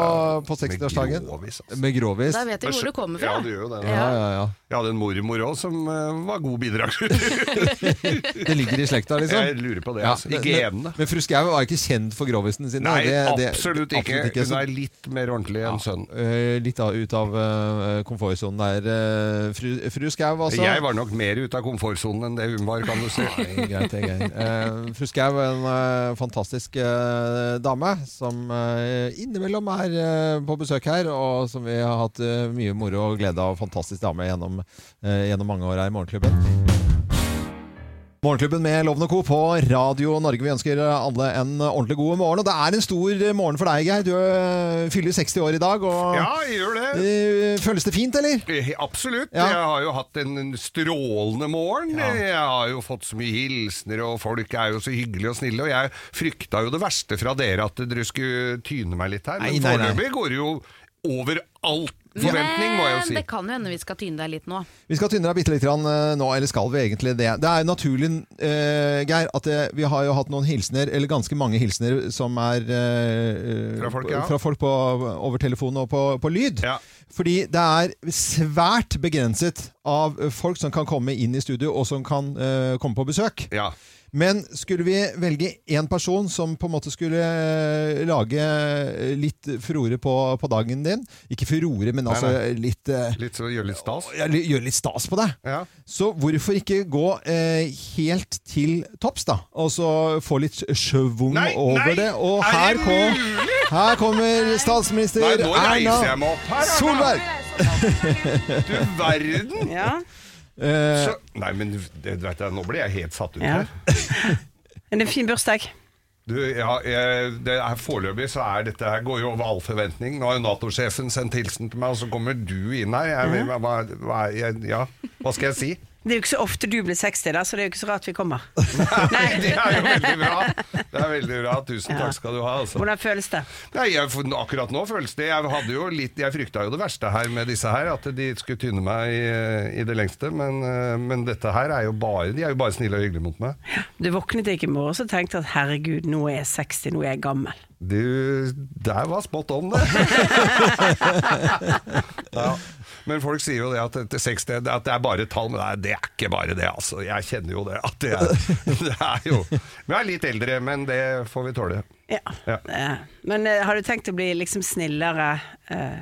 på 60-årsdagen. grovis, Med grovis. Da vet vi hvor du kommer fra. Ja, det gjør jo det. Ja, ja, ja. Jeg hadde en mormor òg som uh, var god bidragsyter. [LAUGHS] Det ligger i slekta, liksom. Jeg lurer på det. Ja, altså. I men- genene. Men fru Skau var ikke kjent for grovisene sine. Nei, det- det- absolutt ikke. Hun er litt mer ordentlig enn sønnen. Uh, litt av, ut av uh, komfortsonen der. eh, fru, fru Skau, altså. Jeg var nok mer ute av komfortsonen enn det hun var, kan du si. Nei, greit, greit. Uh, fru Skau en uh, fantastisk uh, dame som innimellom er på besøk her, og som vi har hatt mye moro og glede av. Fantastisk dame gjennom, gjennom mange år her i Morgenklubben. Morgenklubben med Loven og Co. på Radio Norge. Vi ønsker alle en ordentlig god morgen. Og det er en stor morgen for deg, Geir. Du eh, fyller 60 år i dag. Og Ja, jeg gjør det. Eh, Føles det fint, eller? Eh, Absolutt. Ja. Jeg har jo hatt en strålende morgen. Jeg har jo fått så mye hilsener, og folk er jo så hyggelige og snille. Og jeg frykta jo det verste fra dere, at dere skulle tyne meg litt her. Men foreløpig går det jo over all forventning, må jeg jo si. Men det kan jo hende vi skal tyne deg litt nå. Vi skal tyne deg bitte litt grann, eh, nå, eller skal vi egentlig det? Det er naturlig, eh, Geir, at det, vi har jo hatt noen hilsener, eller ganske mange hilsener, som er eh, Fra folk, ja. fra folk på, over telefon og på, på lyd. Fordi det er svært begrenset av folk som kan komme inn i studio, og som kan eh, komme på besøk. Ja. Men skulle vi velge én person som på en måte skulle eh, lage litt furore på, på dagen din Ikke furore, men altså nei. litt eh, Litt Gjøre gjør litt stas. ja, gjøre litt stas på deg. Ja. Så hvorfor ikke gå eh, helt til topps, da? Og så få litt schwung over nei! det. Og Er her, det kom, her kommer statsminister Erna. Solberg! [LAUGHS] Du verden! Ja. Eh, Så, nei, men det, vet jeg, nå blir jeg helt satt ut Ja. her. [LAUGHS] Men det er en fin bursdag. Du, ja, jeg, det er Foreløpig så er dette her går jo over all forventning. Nå har jo Nato-sjefen sendt hilsen til meg, og så kommer du inn her. Jeg, hva, hva, jeg, ja, hva skal jeg si? Det er jo ikke så ofte du blir 60, da, så det er jo ikke så rart vi kommer. [LAUGHS] Nei, det er jo veldig bra. Det er veldig bra. Tusen takk skal du ha. Altså. Hvordan føles det? Nei, jeg, akkurat nå føles det Jeg, hadde jo litt, jeg frykta jo det verste her med disse her, at de skulle tynne meg i, i det lengste. Men, eh, men dette her er jo bare De er jo bare snille og hyggelige mot meg. Du våknet ikke i morges og tenkte at herregud, nå er jeg 60, nå er jeg gammel. Du, der var spot on, det. [LAUGHS] ja. Men folk sier jo det at 60 at det er bare tall, men nei, det er ikke bare det, altså. Jeg kjenner jo det. At det er, [LAUGHS] det er jo Vi er litt eldre, men det får vi tåle. Ja. Ja. Men eh, har du tenkt å bli liksom snillere? eh,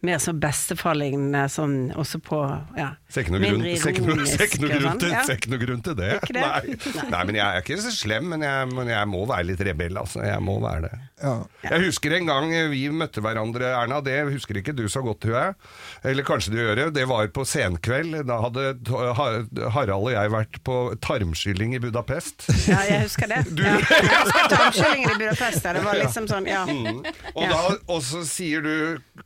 mer som bestefar-lignende, sånn også på ja, Ser ikke noe grunn, til, det. Det? Nei. Nei, men jeg er ikke så slem, men jeg, men jeg må være litt rebell, altså. Jeg må være det. Ja. Jeg husker en gang vi møtte hverandre, Erna. Det husker ikke du så godt, tror jeg. Eller kanskje du gjør det. Det var på senkveld. Da hadde Harald og jeg vært på tarmskylling i Budapest. Ja, jeg husker det. Ja. Jeg husker tarmkyllingen i Budapest. Det var liksom sånn, ja. Mm. Og, Ja. da, og så sier du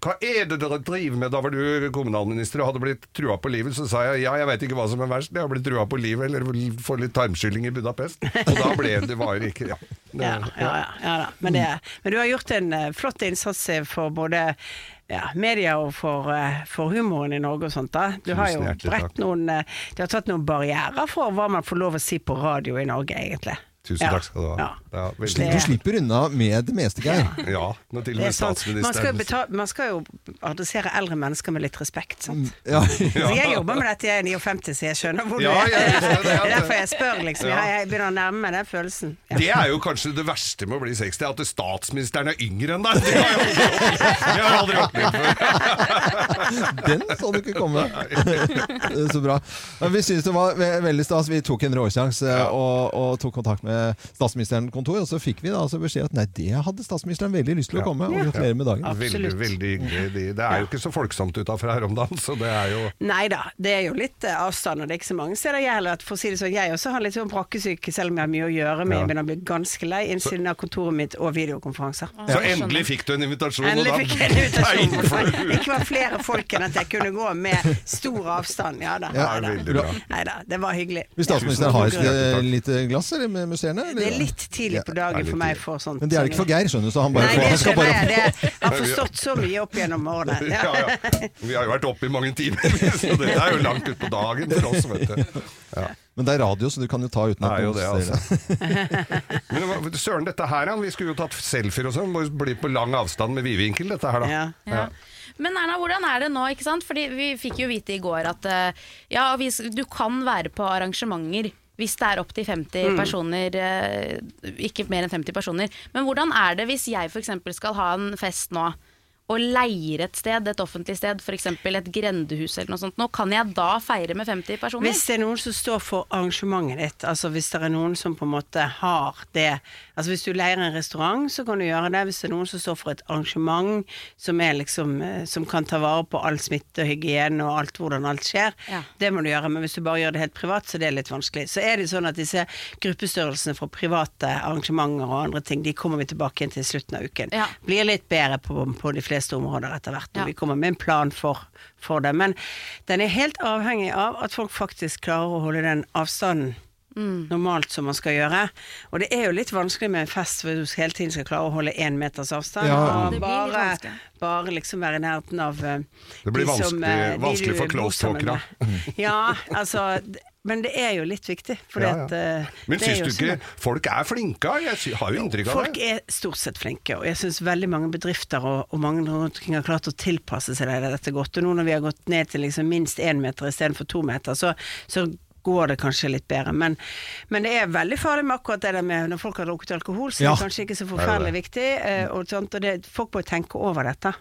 Hva er det dere driver med? Da var du kommunalminister og hadde blitt trua på livet. Så sa jeg ja, jeg vet ikke hva som er verst. Jeg har blitt trua på livet eller få litt tarmskylling i Budapest. Og da ble det var ikke Ja. Det, [LAUGHS] Ja, ja, ja, ja da. Men, det, men du har gjort en eh, flott innsats eh, for både ja, media og for, eh, for humoren i Norge og sånt. da. Du har jo brett bredt noen Du har tatt noen barrierer for hva man får lov å si på radio i Norge, egentlig. Tusen Ja. takk skal du ha. Ja. Du slipper unna med det meste, Geir. Ja, når til og med statsministeren Man skal, betale, man skal jo adressere eldre mennesker med litt respekt. Sant? Ja. Så [LAUGHS] jeg jobber med dette, jeg er 59, så jeg skjønner hvor Ja, du er. [LAUGHS] det, er derfor jeg spør, liksom. Ja. Jeg, begynner å nærme meg den følelsen. Ja. Det er jo kanskje det verste med å bli 60, at statsministeren er yngre enn deg. Det har jeg aldri opplevd- har aldri opplevd før. [LAUGHS] Den så du ikke komme. Så bra. Men vi syns det var veldig stas. Vi tok en råsjanse og, og tok kontakt med statsministeren kontor, og så fikk vi da altså beskjed at nei, det hadde statsministeren veldig lyst til å komme. Og Ja. gratulerer med dagen. Veldig, veldig hyggelig. Det er jo ikke så folksomt utafor her om dagen, så det er jo Nei da, det er jo litt eh, avstand, og det er ikke så mange steder jeg heller. For å si det sånn, jeg også har litt sånn brakkesyke, selv om jeg har mye å gjøre med. Ja. Jeg begynner å bli ganske lei innsiden av kontoret mitt og videokonferanser. Så endelig fikk du en invitasjon, Endelig og da fikk jeg en invitasjon. Ikke var flere folk enn at jeg kunne gå med stor avstand. Ja da. Ja, nei da. det var hyggelig. Vil statsministeren ha et eh, lite glass eller med museene? eller? Det er litt tidlig på dagen for meg for sånt. Men det er det ikke for Geir, skjønner du, så han bare Nei, det skal skjønner bare jeg. Det, har forstått så mye opp gjennom årene. [LAUGHS] Ja, ja. Vi har jo vært oppe i mange timer, [LAUGHS] så det er jo langt utpå dagen for oss, vet du. Ja. Men det er radio, så du kan jo ta uten at noen ser. Men søren, dette her, ja. Vi skulle jo tatt selfier og sånn. Må jo bli på lang avstand med vidvinkel, dette her, da. Ja. Men Erna, hvordan er det nå? ikke sant? Fordi Vi fikk jo vite i går at eh, ja, vi, du kan være på arrangementer hvis det er opp til 50 Mm. personer, eh, ikke mer enn 50 personer. Men hvordan er det hvis jeg f.eks. skal ha en fest nå, og leier et sted, et offentlig sted, f.eks. et grendehus eller noe sånt, nå kan jeg da feire med 50 personer? Hvis det er noen som står for arrangementet ditt, altså hvis det er noen som på en måte har det Altså hvis du leier en restaurant, så kan du gjøre det. Hvis det er noen som står for et arrangement som er liksom eh, Som kan ta vare på all smitte og hygiene og alt hvordan alt skjer, Ja. det må du gjøre. Men hvis du bare gjør det helt privat, så det er litt vanskelig. Så er det sånn at disse gruppestørrelsene for private arrangementer og andre ting, de kommer vi tilbake til slutten av uken. Ja. Blir litt bedre på, på de fleste områder etter hvert. når Ja. Vi kommer med en plan for, for det. Men den er helt avhengig av at folk faktisk klarer å holde den avstanden Mm. normalt som man skal gjøre. Og det er jo litt vanskelig med en fest hvor du hele tiden skal klare å holde én meters avstand. Ja. Og bare, bare liksom være i nærheten av eh, Det blir de som, vanskelig, eh, de vanskelig for close talkere. Ja, altså Men det er jo litt viktig. Fordi Ja, ja. at eh, Men det syns du ikke folk er flinke? Jeg har jo inntrykk av Folk det. er stort sett flinke, og jeg syns veldig mange bedrifter og, og mange rundt omkring har klart å tilpasse seg det, dette godt. Og nå når vi har gått ned til liksom minst én meter istedenfor to meter, så, så går det kanskje litt bedre. Men, men det er veldig farlig med akkurat det der med når folk har drukket alkohol, så Ja. det er kanskje ikke så Det er forferdelig det. viktig. eh, Og, sånt, og det, folk må tenke over dette,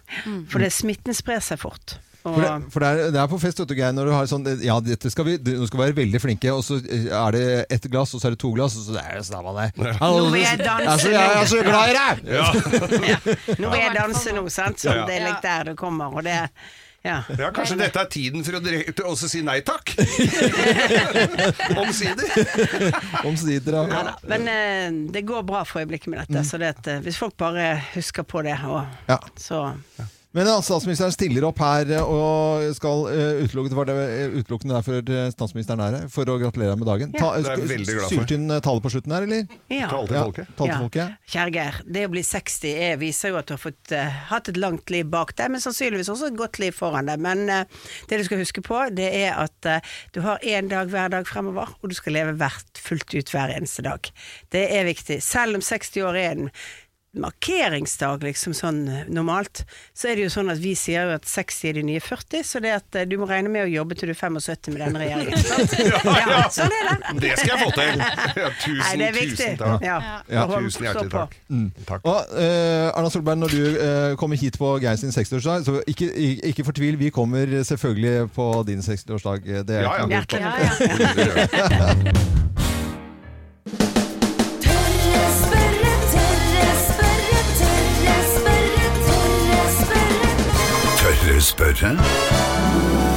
for det smitten sprer seg fort. Og, For, det, for det, er, det er på fest, vet du, Geir, når du har sånn Ja, dette skal vi, du, nå skal vi være veldig flinke, og så er det ett glass, og så er det to glass, og så er, det sånn man der. Nå vil jeg er danse. så- jeg er så glad i deg! Nå vil jeg danse nå, sant. Så det er litt der det kommer. Og det ja. Ja, Kanskje dette er tiden for å direkte også si nei takk? [LAUGHS] Omsider. Omsider, ja. Ja da. Men eh, det går bra for øyeblikket med dette. Så det at, eh, hvis folk bare husker på det, og, Ja. så Men ja, statsministeren stiller opp her eh, og skal uh, utelukkende, var det eh, utelukkende derfor eh, statsministeren er her, for å gratulere med dagen. Ja. Syltynn inn eh, tale på slutten her, eller? Ja. Tale til folket. Tale til Ja. Kjære Geir, det å bli 60 er, viser jo at du har fått, uh, hatt et langt liv bak deg, men sannsynligvis også et godt liv foran deg. Men uh, det du skal huske på, det er at uh, du har én dag hver dag fremover, og du skal leve hvert fullt ut hver eneste dag. Det er viktig. Selv om 60 år er en markeringsdag, liksom sånn eh, normalt, så er det jo sånn at vi sier jo at 60 er de nye 40, så det at eh, du må regne med å jobbe til du er 75 med denne regjeringen. [LAUGHS] Sant? ja. sånn er det. Det skal jeg få til. [LAUGHS] Ja, tusen, Nei, det er viktig. tusen takk. Ja. Ja. Tusen hjertelig takk. Mm. takk. Og eh, Erna Solberg, når du eh, kommer hit på Geir sin 60-årsdag, så ikke, ikke, fortvil, vi kommer selvfølgelig på din 60-årsdag. Det er Ja, ja. Hjertelig Ja, [LAUGHS] Tørre spørre.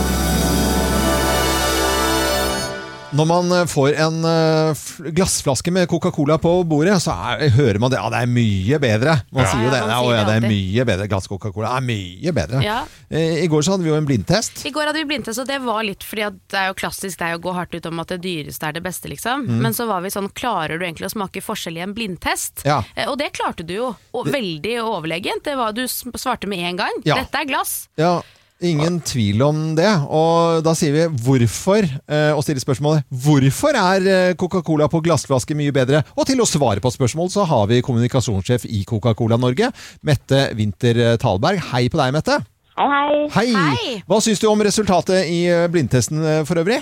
Når man eh, får en eh, glassflaske med Coca-Cola på bordet, så er, hører man det. Ja, det er mye bedre. Man Ja. sier jo det. Ja, Ja, det er mye bedre. Glass Coca-Cola er mye bedre. Ja. Eh, I går så hadde vi jo en blindtest. I går hadde vi blindtest, og det var litt fordi at det er jo klassisk er å gå hardt ut om at det dyreste er det beste, liksom. Mm. Men så var vi sånn, klarer du egentlig å smake forskjell i en blindtest? Ja. Og det klarte du jo, og veldig overlegent. Det var, du svarte med en gang. Dette er glass. Ja, ingen tvil om det. Og da sier vi hvorfor, eh, og stiller spørsmålet hvorfor er eh, Coca-Cola på glassflaske mye bedre? Og til å svare på spørsmål så har vi kommunikasjonssjef i Coca-Cola Norge, Mette Winther Talberg. Hei på deg, Mette. Hei, hei. Hei! Hva syns du om resultatet i eh, blindtesten eh, for øvrig?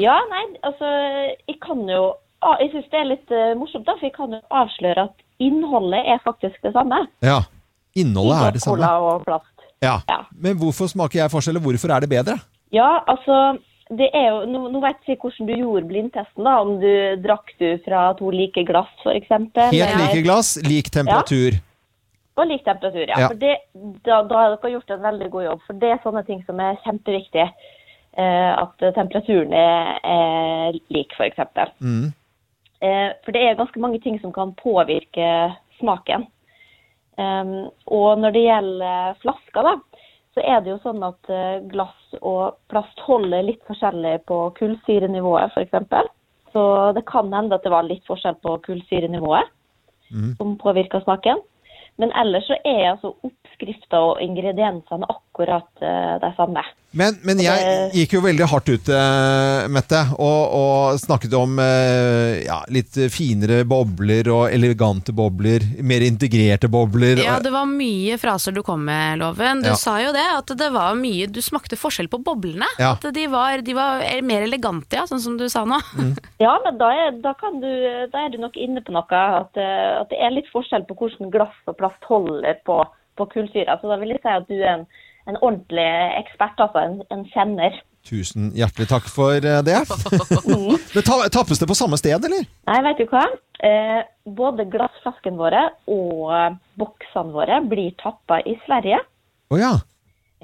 Ja, nei, altså, jeg kan jo Jeg syns det er litt eh, morsomt, da, for jeg kan jo avsløre at innholdet er faktisk det samme. Ja. Innholdet er det samme. Cola og plast. Ja. Men hvorfor smaker jeg forskjell, og hvorfor er det bedre? Ja, altså, det er jo, nå, nå vet jeg hvordan du gjorde blindtesten, da. Om du drakk du fra to like glass, f.eks. Helt like glass, lik temperatur. Ja. Og lik temperatur, ja. Ja. For det, da, da har dere gjort en veldig god jobb. For det er sånne ting som er kjempeviktig. Eh, at temperaturen er, er lik, f.eks. Mm. Eh, for det er ganske mange ting som kan påvirke smaken. Um, og når det gjelder flasker, da, så er det jo sånn at eh, glass og plast holder litt forskjellig på kullsyrenivået, f.eks. Så det kan hende at det var litt forskjell på kullsyrenivået som påvirker smaken. Men ellers så er altså oppskrifta og ingrediensene akkurat eh, de samme. Men, men jeg gikk jo veldig hardt ut, eh, Mette, og, og snakket om eh, ja, litt finere bobler og elegante bobler, mer integrerte bobler. Ja, det var mye fraser du kom med, Loven. Du Ja. sa jo det, at det var mye Du smakte forskjell på boblene. Ja. At de var, de var mer elegante, ja, sånn som du sa nå. [LAUGHS] Ja, men da er, da, kan du, da er du nok inne på noe. At, eh, at det er litt forskjell på hvordan glass og plast holder på, på kullsyra. Så da vil jeg si at du er en, en ordentlig ekspert, altså en, en kjenner. Tusen hjertelig takk for eh, det. [LAUGHS] Ta, tappes det på samme sted, eller? Nei, vet du hva? Eh, både glassflaskene våre og eh, boksene våre blir tappa i Sverige. Å ja.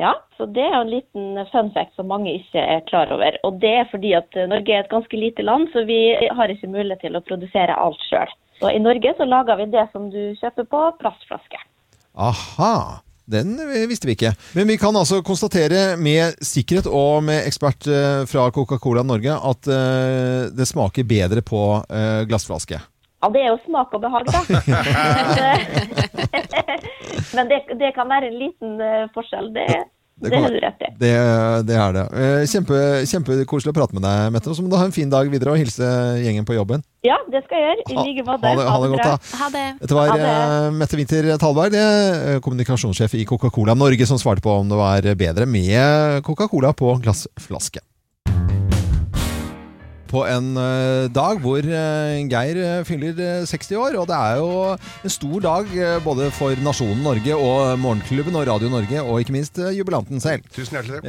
Ja, så det er jo en liten fun fact som mange ikke er klar over. Og det er fordi at eh, Norge er et ganske lite land, så vi har ikke mulighet til å produsere alt sjøl. Så i Norge så lager vi det som du kjøper på plastflaske. Aha. Den visste vi ikke. Men vi kan altså konstatere med sikkerhet og med ekspert eh, fra Coca-Cola Norge at eh, det smaker bedre på eh, glassflaske. Ja, det er jo smak og behag, da. [LAUGHS] [LAUGHS] Men det, det kan være en liten forskjell. Det, det, kan har du rett i. Det, det er det. Kjempekoselig Kjempe, å prate med deg, Mette. Og så må du ha en fin dag videre og hilse gjengen på jobben. Ja, det skal jeg gjøre. I like måte. ha det- ha det godt, da. Ha det. Dette var det. eh, Mette Winther Talberg, det, eh, kommunikasjonssjef i Coca-Cola Norge, som svarte på om det var bedre med Coca-Cola på glassflaske. På en eh, dag hvor eh, Geir eh, fyller eh, 60 år, og det er jo en stor dag både for nasjonen Norge og Morgenklubben og Radio Norge, og ikke minst jubilanten selv. Tusen hjertelig.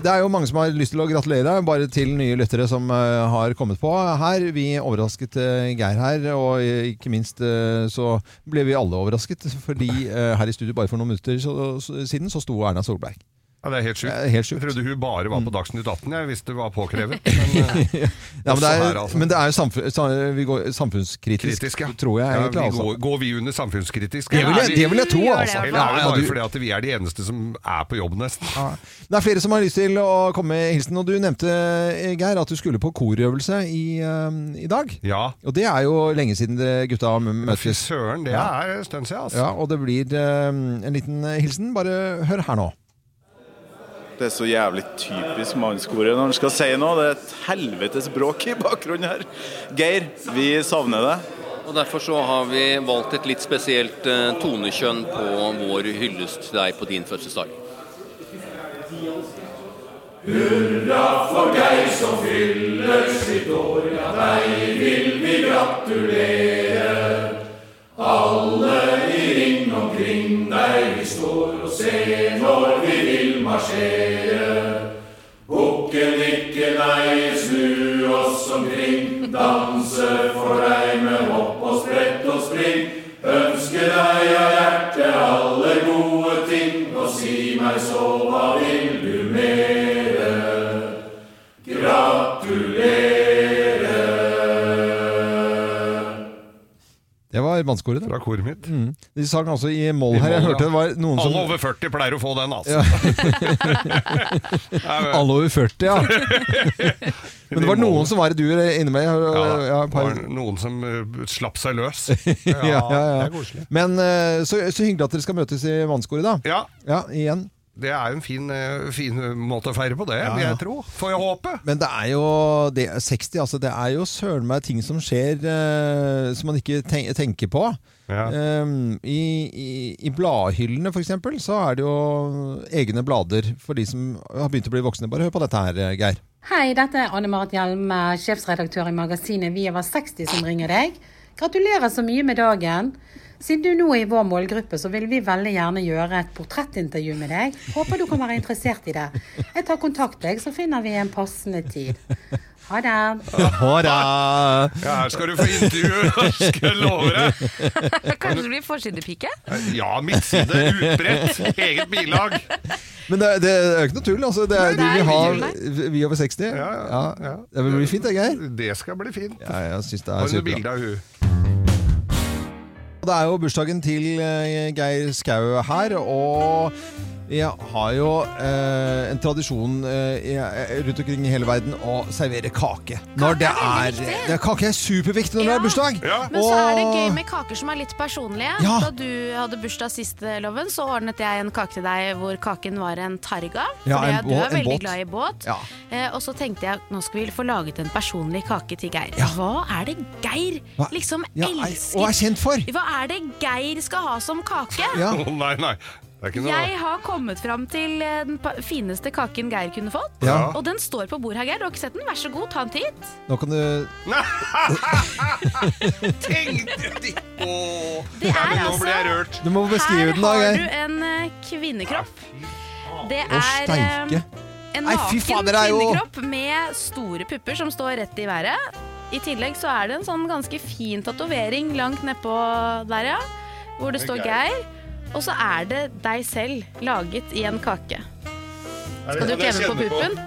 Det er jo mange som har lyst til å gratulere, bare til nye lyttere som har kommet på her. Vi overrasket Geir her, og ikke minst så ble vi alle overrasket, fordi her i studio bare for noen minutter siden så sto Erna Solberg. Ja, det er helt sjukt. Det er helt sjukt. Jeg trodde hun bare var på Dagsnytt 18, jeg visste det var påkrevet. [LAUGHS] Men, eh, Ja, men, det er, her, altså. men det er jo samfunn, vi går samfunnskritisk, Kritisk, ja. tror jeg Ja, vi altså. går, går vi under samfunnskritisk? Det vil jeg- det vil jeg tro, altså. Eller er det bare fordi at vi er de eneste som er på jobb, nesten? Det er flere som har lyst til å komme med hilsen, og du nevnte, eh, Geir, at du skulle på korøvelse i, eh, i dag. Ja. Og det er jo lenge siden det gutta møttes. Fy søren, det er en stund siden, altså. Ja, og det blir eh, en liten hilsen. Bare hør her nå. Det er så jævlig typisk mannskoret når han skal si noe. Det er et helvetes bråk i bakgrunnen her. Geir, vi savner deg. Og Derfor så har vi valgt et litt spesielt eh, tonekjønn på vår hyllest til deg på din fødselsdag. Hurra for Geir som fyller sitt år, ja deg vil vi gratulere. Alle i ring omkring deg vi står og ser når vi vil Mashiach. Mannskoret. Fra koret mitt. Mm. De sang altså i moll her. Jeg hørte det var noen som Alle over 40 pleier å få den, altså. [LAUGHS] Alle over 40, ja. [LAUGHS] Men det var noen som var i dur inni meg. Ja, Ja, det par- var noen som slapp seg løs. ja, ja, det ja. er koselig. Men eh, så, så hyggelig at dere skal møtes i mannskoret, da. Ja. Ja, igjen. Det er jo en fin, eh, fin måte å feire på det, Ja, vil ja. jeg tro. Får jeg håpe. Men det er jo det, 60, altså det er jo søren meg ting som skjer eh, som man ikke ten tenker på. Um, i, i, I bladhyllene for eksempel, så er det jo egne blader for de som har begynt å bli voksne. Bare hør på dette her, eh, Geir. Hei, dette er Anne Marit Hjelme, sjefsredaktør i magasinet Vi over 60 som ringer deg. Gratulerer så mye med dagen. Siden du nå er i vår målgruppe, så vil vi veldig gjerne gjøre et portrettintervju med deg. Håper du kan være interessert i det. Jeg tar kontakt deg, så finner vi en passende tid. Ha det. Ha Ja, her skal du få intervju, [LAUGHS] skal jeg love deg. Kanskje du blir forsidepike? Ja, midtside, utbredt, eget bilag. Men det, det er jo ikke noe tull. Altså. Det er, Nei, det er vil mye vi over 60. Ja, ja, ja. Det blir fint, det, Geir. Det skal bli fint. Ja, jeg synes det Har er du bilde av hun? Det er jo bursdagen til eh, Geir Skau her, og jeg har jo eh, en tradisjon eh, rundt omkring i hele verden å servere kake. Når det er, det er Kake er superviktig når det er bursdag! Men så er det gøy med kaker som er litt personlige. Ja. Da du hadde bursdag sist, Loven, så ordnet jeg en kake til deg hvor kaken var en targa. Ja, fordi en du er veldig båt. glad i båt. Ja. Eh, og så tenkte jeg nå skal vi få laget en personlig kake til Geir. Hva er det Geir Hva- liksom Ja, er- elsker? og er kjent for? Hva er det Geir skal ha som kake? Å, nei, nei. Noe Jeg har kommet fram til eh, den fineste kaken Geir kunne fått. Ja. Og den står på bordet her, Geir. Du har ikke sett den? Vær så god, ta en titt. Nå kan du [LAUGHS] Tenkte de Åh, Det er nå altså- ble jeg rørt. Du må beskrive den, da, Her har du en eh, kvinnekropp. Det er eh, en naken kvinnekropp med store pupper som står rett i været. I tillegg så er det en sånn ganske fin tatovering langt nedpå der, ja. Hvor det står Geir. Og så er det deg selv laget i en kake. Skal du klemme på kjenne på? puppen?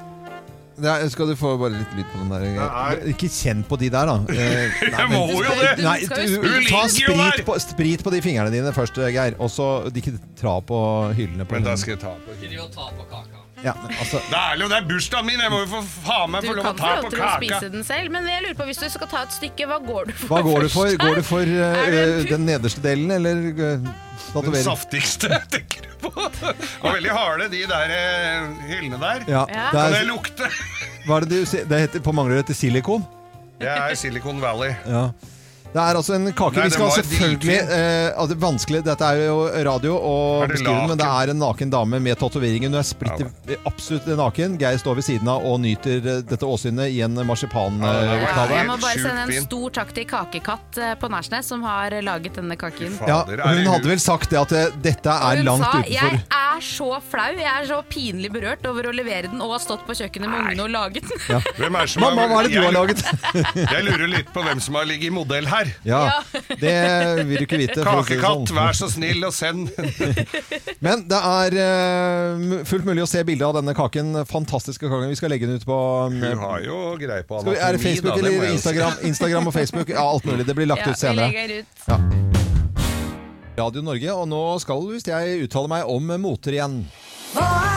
Ja, skal du få bare litt lyd på den der? Er- Ikke kjenn på de der, da. [LAUGHS] Eh, Jeg må jo det. Nei, Du skal du, jo. Ta ligger jo sprit der. på, sprit på de fingrene dine først, Geir. Og så ikke tra på hyllene. På Men da den. skal jeg ta på Ja, men altså Det er jo det er bursdagen min! Jeg må jo for faen meg Du få lov kan å få ta lov på til å kaka. spise den selv, men jeg lurer på hvis du skal ta et stykke, hva går du for Hva går du for? Går du for uh, det eh, den nederste delen, eller uh, Den saftigste, [LAUGHS] tenker du på. Og veldig harde, de der hyllene der. Ja, Ja. det lukter Kan? Hva er det du sier? Det heter, på mangler det heter silikon? Det er Silicon Valley. Ja. Det er altså en kake Nei, Vi skal selvfølgelig eh, altså, Vanskelig, dette er jo radio å Er det beskrive, men det er en naken dame med tatoveringer. Hun er splitter absolutt naken. Geir står ved siden av og nyter eh, dette åsynet i en Ja, marsipanutgave. jeg må bare sende en stor takk til Kakekatt eh, på Nærsnes, som har laget denne kaken. Ja, hun hadde vel sagt det at eh, dette er Hun langt sa utenfor jeg er så flau, jeg er så pinlig berørt over å levere den og har stått på kjøkkenet med ungene og laget den. ja. Hvem er som Mamma, hva er det du har laget? Jeg lurer litt på hvem som har ligget i modell her. Ja, det vil du ikke vite. Kakekatt, sånn. vær så snill og send. [LAUGHS] Men det er uh, fullt mulig å se bilde av denne kaken. Fantastiske kaken. Vi skal legge den ut på Hun har jo greie på anatomi. er det Facebook da, det eller. Instagram? Instagram og Facebook? Ja, alt mulig. Det blir lagt Ja, ut senere. Vi legger ut. Ja. Radio Norge, og nå skal visst jeg uttale meg om moter igjen. Hva er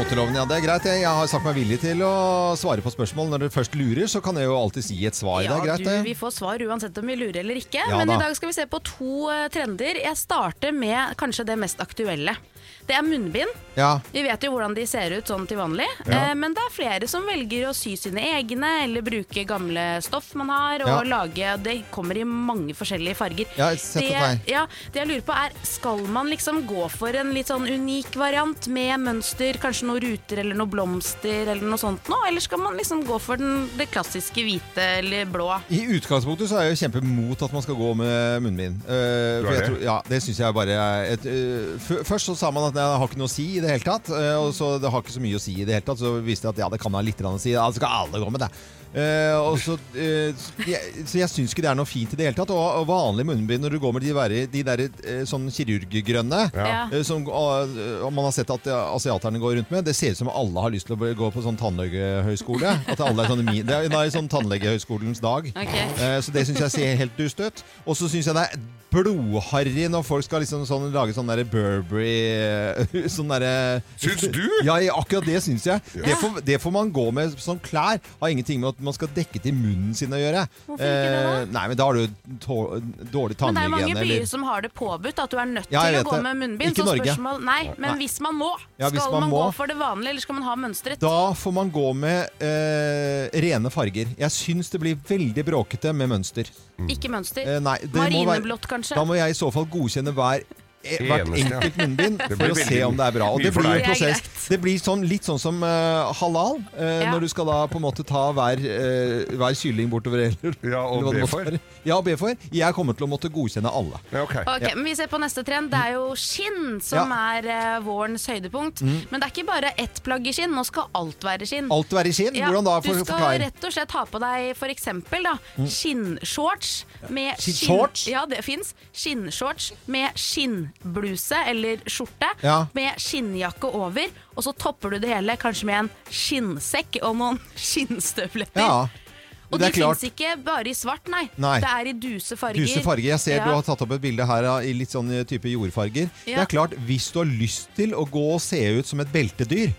moteloven. Ja, det er greit. Jeg, jeg har sagt meg villig til å svare på spørsmål. Når dere først lurer, så kan jeg jo alltid si et svar. det Ja, er greit, du, det. vi får svar uansett om vi lurer eller ikke. Ja men da. i dag skal vi se på to eh, trender. Jeg starter med kanskje det mest aktuelle. Det er munnbind. Ja. Vi vet jo hvordan de ser ut sånn til vanlig, Ja. eh, men det er flere som velger å sy sine egne, eller bruke gamle stoff man har, og Ja. lage Det kommer i mange forskjellige farger. Ja, sett det, ja, det jeg lurer på er, skal man liksom gå for en litt sånn unik variant med mønster, kanskje noen ruter eller noen blomster eller noe sånt noe? eller skal man liksom gå for den, det klassiske hvite eller blå? I utgangspunktet så er jeg jo kjempemot at man skal gå med munnbind. Uh, for jeg det? tror, ja, det syns jeg bare er et, uh, Først så sa man at det har ikke noe å si i det hele tatt. eh, og så det har ikke så mye å si i det hele tatt. Så viste det at ja, det kan ha litt å si. Ja, så skal alle gå med det. Uh, og så, uh, så jeg, så jeg syns ikke det er noe fint i det hele tatt. Og, og vanlig munnbind når du går med de, der, de der uh, sånn kirurggrønne, Ja. som man har sett at asiaterne går rundt med, det ser ut som alle har lyst til å gå på sånn tannlegehøyskole. At alle er sånne Det er, det er sånn tannlegehøyskolens dag. Okay. Så det syns jeg ser helt dust ut. Og så syns jeg det er blodharry når folk skal liksom sånn, lage sånn derre [LAUGHS] Sånn derre Syns du? Ja, ja, akkurat det syns jeg. Ja. Det, får, det får man gå med som klær. Har ingenting med at man skal dekke til munnen sin å gjøre. Hvorfor ikke det da? Eh, nei, men da har du tå- dårlig Men det er mange byer eller- som har det påbudt at du er nødt Ja, til å gå det. med munnbind. Ikke så Norge. spørsmål, nei, men Nei. hvis man må, Ja, skal man man, må. gå for det vanlige, eller skal man ha mønstret? Da får man gå med eh, rene farger. Jeg syns det blir veldig bråkete med mønster. Ikke mønster. Eh, nei, være- Marineblått, kanskje? Da må jeg i så fall godkjenne hver hvert enkelt munnbind for å se om det er bra. Og det blir en prosess. Det blir sånn, litt sånn som uh, halal, uh, Ja. når du skal da på en måte ta hver, uh, hver kylling bortover eller, [LAUGHS] Ja, og be for. Ja, og be for. Jeg kommer til å måtte godkjenne alle. Ja, okay. Okay, Ja. men Vi ser på neste trend. Det er jo skinn som er eh, vårens høydepunkt. Mm. Men det er ikke bare ett plagg i skinn. Nå skal alt være skinn. Alt være skinn? Ja, Hvordan da? du skal rett og slett ha på deg for eksempel da, Mm. skinnshorts med Skinnshorts? Ja, det fins. Skinnshorts med skinnbluse eller skjorte Ja. med skinnjakke over. Og så topper du det hele kanskje med en skinnsekk og noen [LAUGHS] skinnstøvletter. Ja. Og det de fins ikke bare i svart, nei. Nei. Det er i duse farger. Duse farger. Jeg ser Ja. du har tatt opp et bilde her i litt sånn eh, type jordfarger. Det er klart, hvis du har lyst til å gå og se ut som et beltedyr,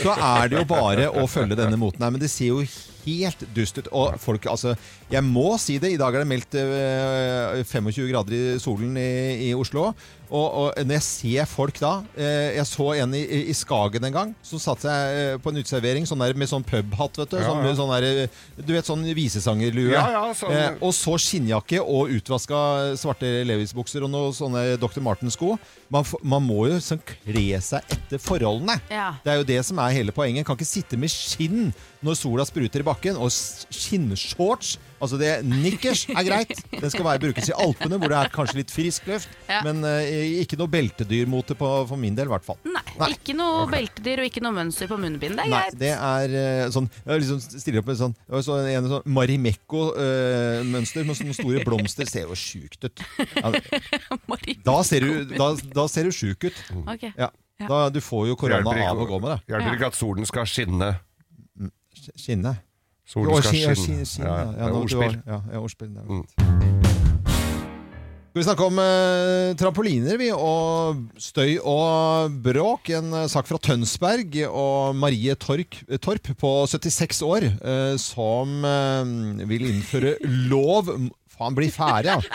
så er det jo bare å følge denne moten her. Men det ser jo helt dust ut. Og folk, altså Jeg må si det. I dag er det meldt eh, 25 grader i solen i, i Oslo. Og, og når jeg ser folk da eh, Jeg så en i, i Skagen en gang som satte seg eh, på en uteservering sånn der, med sånn pubhatt. vet Du Ja, sånn, ja. sånn der, Du vet sånn visesangerlue. Ja, ja, sånn- Eh, og så skinnjakke og utvaska svarte Levis-bukser og noen sånne Dr. Martens-sko. Man, man må jo sånn kle seg etter forholdene. Ja. Det er jo det som er hele poenget. Kan ikke sitte med skinn når sola spruter i bakken. Og skinnshorts Altså det Nikkers er greit. Den skal være, brukes i Alpene, hvor det er kanskje litt frisk luft. Ja. Men eh, ikke noe beltedyrmote på, for min del, i hvert fall. Nei, ikke noe beltedyr og ikke noe mønster på munnbind. Det er Nei, greit. det er eh, sånn Jeg liksom stiller opp med sånn, sånn En sånn Marimekko-mønster med sånne store blomster. Ser jo sjukt ut. Ja, [LAUGHS] da ser du, da, da ser du sjuk ut. Ok. Ja. Ja. Da, du får jo korona av å gå med det. Hjelper ikke at solen skal skinne. Skinne. Skin- ja, Ja, ja. er ordspill. Ja, ordspill. det. Skal vi snakke om eh, trampoliner vi, og støy og bråk. En eh, sak fra Tønsberg og Marie Tork, Torp på 76 år eh, som eh, vil innføre lov Faen, bli ferdig, ja! [LAUGHS]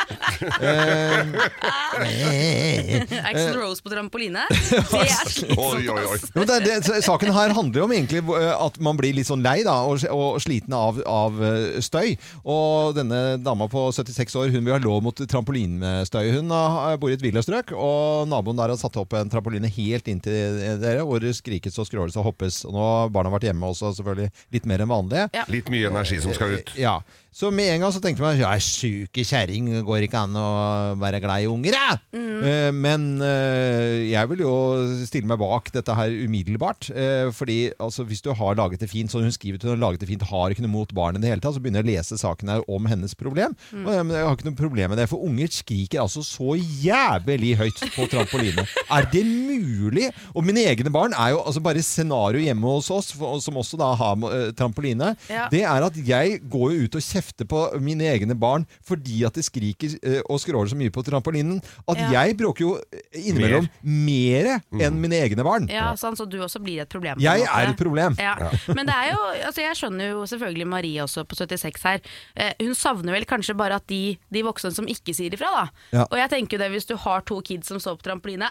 Eh, Axl Rose på trampoline. [LAUGHS] Det er slitsomt. det, det, saken her handler jo om egentlig eh, at man blir litt sånn lei da, og, og sliten av, av eh, støy. Og denne dama på 76 år hun vil ha lov mot trampolinstøy. Hun bor i et villastrøk, og naboen der har satt opp en trampoline helt inntil dere, hvor det skrikes og skråles og hoppes. Og nå har barna vært hjemme også, selvfølgelig litt mer enn vanlig. Litt mye energi som skal ut. Ja. Så med en gang så tenkte man at sjuke kjerring, går ikke an å være glad i unger, da. Eh, Men eh, jeg vil jo stille meg bak dette her umiddelbart. eh, Fordi altså, hvis du har laget det fint, som hun skriver til hun har laget det fint, har ikke noe mot barnet i det hele tatt, så begynner jeg å lese saken her om hennes problem. Mm. Og, jeg, jeg har ikke noe problem med det, for unger skriker altså så jævlig høyt på trampoline. [LAUGHS] er det mulig? Og mine egne barn er jo altså bare scenario hjemme hos oss, for, som også da har eh, trampoline. Ja. Det er at jeg går jo ut og kjefter på mine egne barn fordi at de skriker eh, og skråler så mye på trampolinen, at Ja. jeg bråker jo innimellom mer enn mine egne barn. Ja, sånn, så du også blir et problem. Jeg måte. er et problem. Ja. Ja. [LAUGHS] Men det er jo, altså jeg skjønner jo selvfølgelig Marie også på 76 her. Eh, hun savner vel kanskje bare at de, de voksne som ikke sier ifra, da. Ja. Og jeg tenker jo det hvis du har to kids som står på trampoline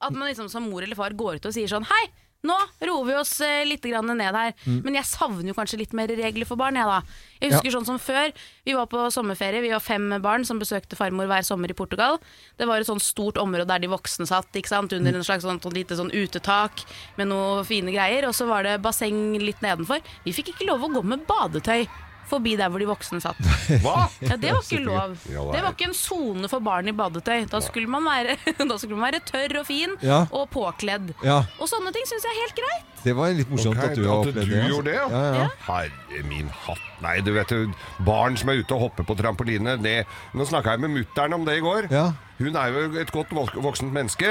At man liksom som mor eller far går ut og sier sånn Hei! Nå roer vi oss eh, litt ned her. Mm. Men jeg savner jo kanskje litt mer regler for barn. Jeg, da. jeg husker Ja. sånn som før. Vi var på sommerferie, vi var fem barn som besøkte farmor hver sommer i Portugal. Det var et sånn stort område der de voksne satt, ikke sant? under en slags sånn, sånn lite sånn utetak med noen fine greier. Og så var det basseng litt nedenfor. Vi fikk ikke lov å gå med badetøy forbi der hvor de voksne satt. [LAUGHS] Hva? Ja, Det var ikke lov. Det var ikke en sone for barn i badetøy. Da skulle man være, [LAUGHS] da skulle man være tørr og fin Ja. og påkledd. Ja. Og sånne ting syns jeg er helt greit. Det var litt morsomt okay, at du har opplevd det. altså. gjorde det, ja. ja, ja. Herre min hatt. Nei, du vet jo, barn som er ute og hopper på trampoline det, Nå snakka jeg med mutter'n om det i går. Ja. Hun er jo et godt vok- voksent menneske.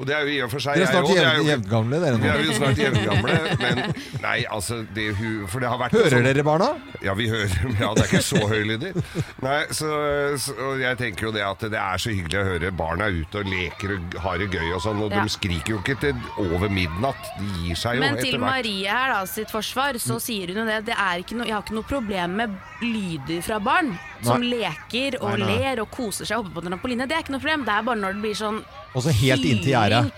Og det er jo i og for seg Dere er jeg snart er jevn- jevngamle, dere nå. Vi er jo snart jevngamle, men nei, altså det, hun, For det har vært Hører sånn- dere barna? Ja, vi hører [LAUGHS] Ja, det er ikke så høylydig. Nei, så, så og jeg tenker jo det at det er så hyggelig å høre barna ute og leker og har det gøy og sånn, og Ja. de skriker jo ikke til over midnatt. De gir seg jo Men til etter hvert. Marie her da, sitt forsvar, så sier hun jo det. det er ikke no, jeg har ikke noe problem med lyder fra barn som leker og Nei, nei. ler og koser seg oppe på trampoline. Det er ikke noe problem. Det er bare når det blir sånn Og så helt inntil gjerdet.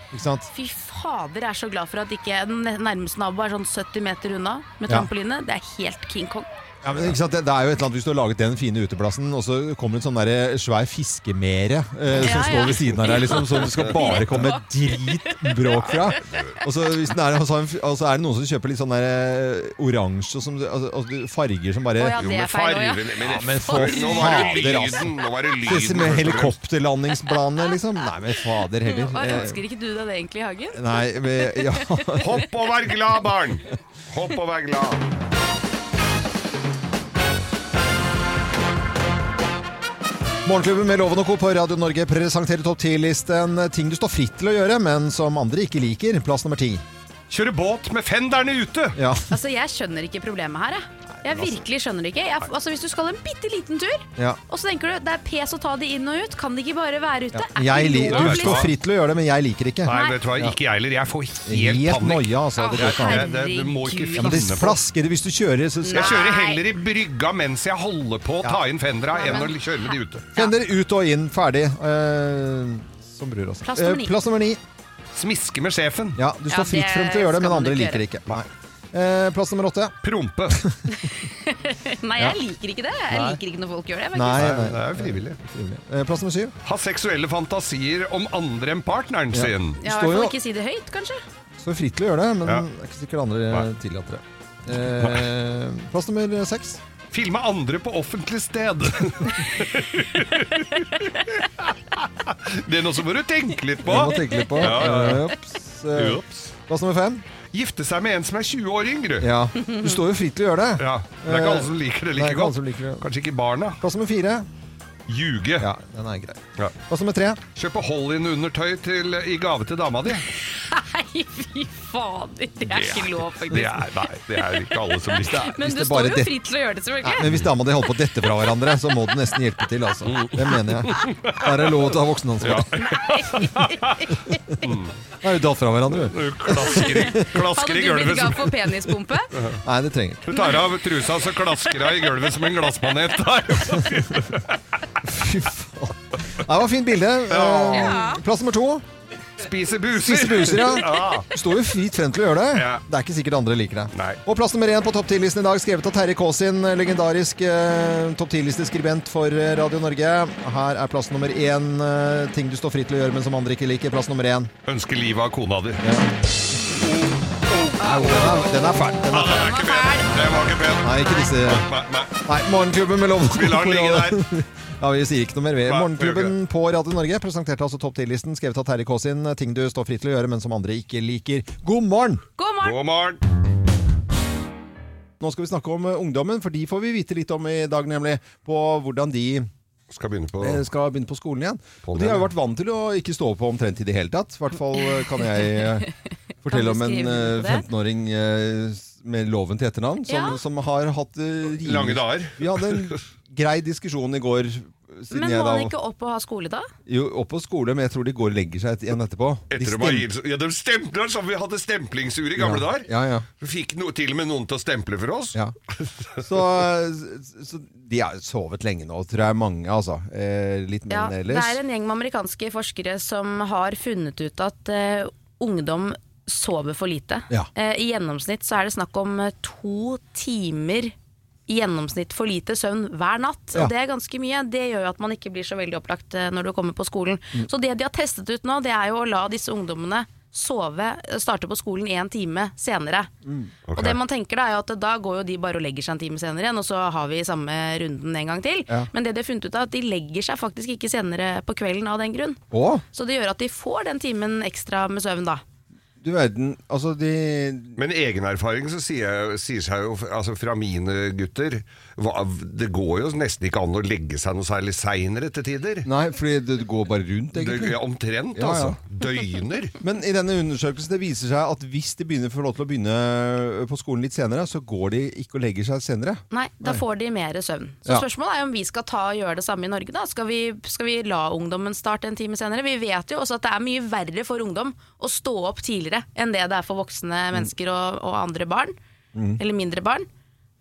Fy fader, jeg er så glad for at ikke nærmeste nabo er sånn 70 meter unna med Ja. trampoline. Det er helt King Kong. Ja, men ikke sant? Det, det er jo et eller annet Hvis du har laget den fine uteplassen, og så kommer det en sånn der svær fiskemere eh, som Ja, står ved siden av deg, liksom, som det skal bare komme dritbråk fra. Og så, hvis den er, altså, altså, er- er det noen som kjøper litt sånn der eh, oransje som, altså, altså, farger som bare oh, ja, det er feil jo, men- Ja, men for Nå var det fader, altså. nå var det lyden, Disse med helikopterlandingsplaner helikopterlandingsplanene, liksom. Nei, men fader heller. Og Eh, ønsker ikke du deg det egentlig, Hagen? Nei, men, ja. [LAUGHS] Hopp og vær glad, barn! Hopp og vær glad. Morgenklubben med Loven og Co. på Radio Norge presenterer topp 10-listen ting du står fritt til å gjøre, men som andre ikke liker. Plass nummer ti. Kjøre båt med fenderne ute! Ja. Altså, Jeg skjønner ikke problemet her. Jeg, jeg virkelig skjønner det ikke. Jeg, altså, Hvis du skal en bitte liten tur, Ja. og så tenker du det er pes å ta de inn og ut, kan de ikke bare være ute? Er Jeg ikke li lov, du liksom? står fritt til å gjøre det, men jeg liker det ikke. Nei, vet du hva, ikke jeg heller. Jeg får helt Helt panikk. noia, altså. Det går ikke an. Det- det- Du må ikke Ja, men det finne på flasker hvis du kjører. Så Jeg kjører heller i brygga mens jeg holder på å ta inn fendera, enn å kjøre med de ute. Fender ut og inn, ferdig. Eh, som bror også. Plass nummer ni. Eh, plass nummer ni. Smiske med sjefen. Ja, du står fritt frem til å gjøre det, men andre liker det ikke. Nei. Eh, plass nummer åtte. Prompe. [LAUGHS] Nei, jeg liker ikke det. Jeg Nei. liker ikke når folk gjør det. Nei, faktisk. nei. Det er frivillig. Eh, plass nummer syv. Ha seksuelle fantasier om andre enn partneren Ja. sin. Ja, I står hvert fall ikke si det høyt, kanskje. Står fritt til å gjøre det, men Ja. det er ikke sikkert andre tillater det. Eh, plass nummer seks. Filme andre på offentlig sted. [LAUGHS] det er noe som må du tenke litt på. Det må tenke litt på. Ja, ja. Ups. Eh, Ups. Plass nummer fem. Gifte seg med en som er 20 år yngre. Ja. Du står jo fritt til å gjøre det. Ja, Det er ikke alle som liker det Nei, like ikke alle godt. som liker det. Kanskje ikke barna. Plass nummer fire. Ljuge. Ja, den er grei. Ja. Hva så med tre. Kjøpe hold-in-undertøy til- i gave til dama di. [LAUGHS] Nei, fy fader. Det er ikke lov, Det faktisk. er, nei, det er ikke alle som liker det. Men Hvis du det står bare jo det- fritt til å gjøre det, Nei, men hvis dama di holder på å dette fra hverandre, så må du nesten hjelpe til, altså. Det mener jeg. Da er det lov til å ha voksenansvar. Da er du datt fra hverandre, du. Klasker, i- klasker Hadde i du blitt gulvet. glad for penispumpe? [LAUGHS] Nei, det trenger ikke Du tar av trusa, så klasker hun i gulvet som en glassmanet. [LAUGHS] Fy faen. Det var et fint bilde. Eh, Ja. Plass nummer to. Spise buser. Spiser buser, ja. Ja. Du står jo fritt frem til å gjøre det. Ja. Det er ikke sikkert andre liker det. Nei. Og plass nummer én på topp 10-listen i dag, skrevet av Terje Kaasin, legendarisk eh, topp 10-listeskribent for eh, Radio Norge. Her er plass nummer én. eh, ting du står fritt til å gjøre, men som andre ikke liker. Plass nummer én. Ønsker livet av kona di. Au, den er- Den er fæl. Den er fæl. ikke var ikke pen. Nei, ikke disse Nei, nei. Nei, Morgenklubben med Lovende Vi lar den ligge der. Ja, Vi sier ikke noe mer. ved. Morgenklubben på Radio Norge presenterte altså topp 10-listen, skrevet av Terje Kaasin. Ting du står fritt til å gjøre, men som andre ikke liker. God morgen! God morgen! God morgen. Nå skal vi snakke om eh, ungdommen, for de får vi vite litt om i dag, nemlig. På hvordan de Skal begynne på eh, skal begynne på skolen igjen. På Og de har jo vært vant til å ikke stå på omtrent i det hele tatt. I hvert fall eh, kan jeg fortelle Kan om en skrive eh, på det? 15-åring eh, med loven til etternavn, som, Ja. som har hatt rimelig- Lange dager. Vi hadde en grei diskusjon i går. Siden Men må han ikke opp og ha skole da? Jo, opp på skole, men jeg tror de går og legger seg igjen etterpå. Etter å stem- ja, de stempler som vi hadde stemplingsur i gamle Ja. dager. Ja, ja. Fikk no, til og med noen til å stemple for oss. Ja. [LAUGHS] Så, så de har sovet lenge nå, tror jeg mange, altså. Eh, litt mer Ja, enn det er en gjeng med amerikanske forskere som har funnet ut at eh, ungdom sover for lite. Ja. Eh, I gjennomsnitt så er det snakk om eh, to timer i gjennomsnitt for lite søvn hver natt. Ja. Og det er ganske mye. Det gjør jo at man ikke blir så veldig opplagt eh, når du kommer på skolen. Mm. Så det de har testet ut nå, det er jo å la disse ungdommene sove, starte på skolen én time senere. Og det man tenker da er at da går jo de bare og legger seg en time senere igjen, og så har vi samme runden en gang til. Ja. Men det de har funnet ut er at de legger seg faktisk ikke senere på kvelden av den grunn. Oh. Så det gjør at de får den timen ekstra med søvn da. Du verden. Altså, de Men egen erfaring så sier, sier seg jo altså fra mine gutter hva, Det går jo nesten ikke an å legge seg noe særlig seinere til tider. Nei, fordi det går bare rundt, Det, egentlig. ja, omtrent, Ja, ja. altså. Døgner. [LAUGHS] Men i denne undersøkelsen det viser seg at hvis de begynner, får lov til å begynne på skolen litt senere, så går de ikke og legger seg senere. Nei, da Nei. får de mer søvn. Så Ja. spørsmålet er om vi skal ta og gjøre det samme i Norge. da. Skal vi, skal vi la ungdommen starte en time senere? Vi vet jo også at det er mye verre for ungdom å stå opp tidligere enn det det er for voksne mennesker og, og andre barn. Mm. Eller mindre barn.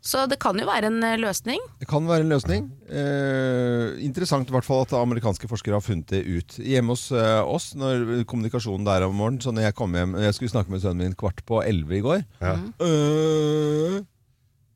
Så det kan jo være en eh, løsning. Det kan være en løsning. Eh, interessant i hvert fall at amerikanske forskere har funnet det ut. Hjemme hos eh, oss, når kommunikasjonen der om morgenen, så når jeg kom hjem Jeg skulle snakke med sønnen min kvart på elleve i går. Ja. Øh,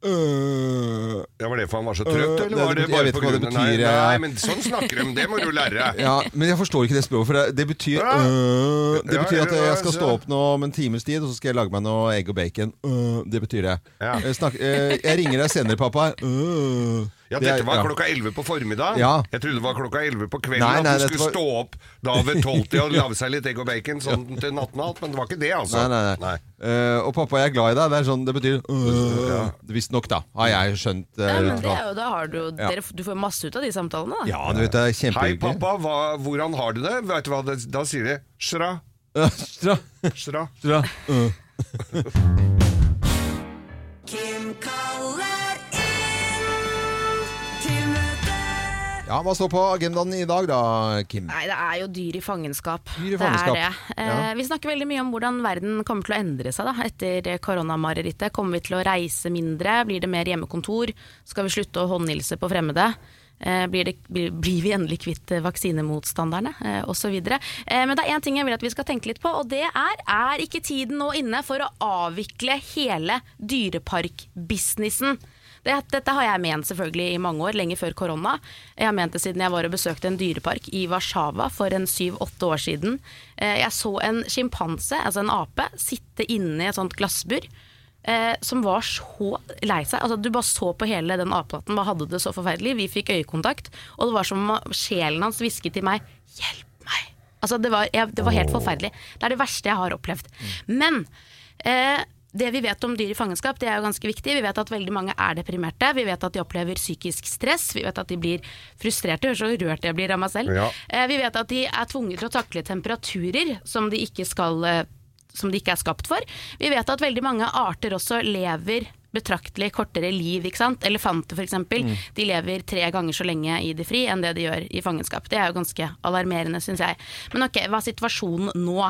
øh, Ja, Var det for han var så trøtt, Øh, eller var det- det bare det grunn Nei, nei, men sånn snakker de, det må du lære. [LAUGHS] Ja, men jeg forstår ikke det språket, for det, det betyr Ja. øh, Det betyr at jeg skal stå opp nå om en times tid, og så skal jeg lage meg noe egg og bacon. Øh, det betyr det. Jeg, snakk, øh, jeg ringer deg senere, pappa. Øh. Ja, Dette var ja. klokka 11 på formiddag. Ja. Jeg trodde det var klokka 11 på kvelden Nei, nei, at du skulle var- stå opp da ved 12 og [LAUGHS] lage seg litt egg og bacon sånn til nattmat, men det var ikke det, altså. Nei, nei, nei. Uh, og pappa, jeg er glad i deg. Det er sånn, det betyr øh, Visstnok, da. Har jeg skjønt. Uh, Ja, men det er jo, da har du, Ja. dere, du får masse ut av de samtalene, da. Ja, du vet, det er Hei, pappa, hva, hvordan har du det? Vet du hva det, Da sier de. Sjra. Shra. [LAUGHS] Stra. [LAUGHS] Øh. Kim kaller Ja, Hva står på agendaen i dag da, Kim? Nei, det er jo dyr i fangenskap. Dyr i Det fangenskap. er det. Eh, Ja. Vi snakker veldig mye om hvordan verden kommer til å endre seg da, etter koronamarerittet. Kommer vi til å reise mindre? Blir det mer hjemmekontor? Skal vi slutte å håndhilse på fremmede? Eh, blir, det, blir, blir vi endelig kvitt vaksinemotstanderne? Eh, og. Eh, men det er én ting jeg vil at vi skal tenke litt på, og det er er ikke tiden nå inne for å avvikle hele dyreparkbusinessen? Det, dette har jeg ment selvfølgelig i mange år, lenge før korona. Jeg har ment det siden jeg var og besøkte en dyrepark i Warszawa for en syv-åtte år siden. Eh, Jeg så en sjimpanse, altså en ape, sitte inne i et sånt glassbur. Eh, som var så lei seg. Altså, du bare så på hele den apenatten, bare hadde det så forferdelig. Vi fikk øyekontakt, og det var som om sjelen hans hvisket til meg 'hjelp meg'. Altså, det, var, jeg, det var helt forferdelig. Det er det verste jeg har opplevd. Men eh, det vi vet om dyr i fangenskap, det er jo ganske viktig. Vi vet at veldig mange er deprimerte. Vi vet at de opplever psykisk stress. Vi vet at de blir frustrerte. Hør så rørt jeg blir av meg selv. Ja. Eh, vi vet at de er tvunget til å takle temperaturer som de ikke skal eh, som de ikke er skapt for. Vi vet at veldig mange arter også lever betraktelig kortere liv. ikke sant? Elefanter f.eks. Mm. De lever tre ganger så lenge i det fri enn det de gjør i fangenskap. Det er jo ganske alarmerende, syns jeg. Men ok, hva er situasjonen nå?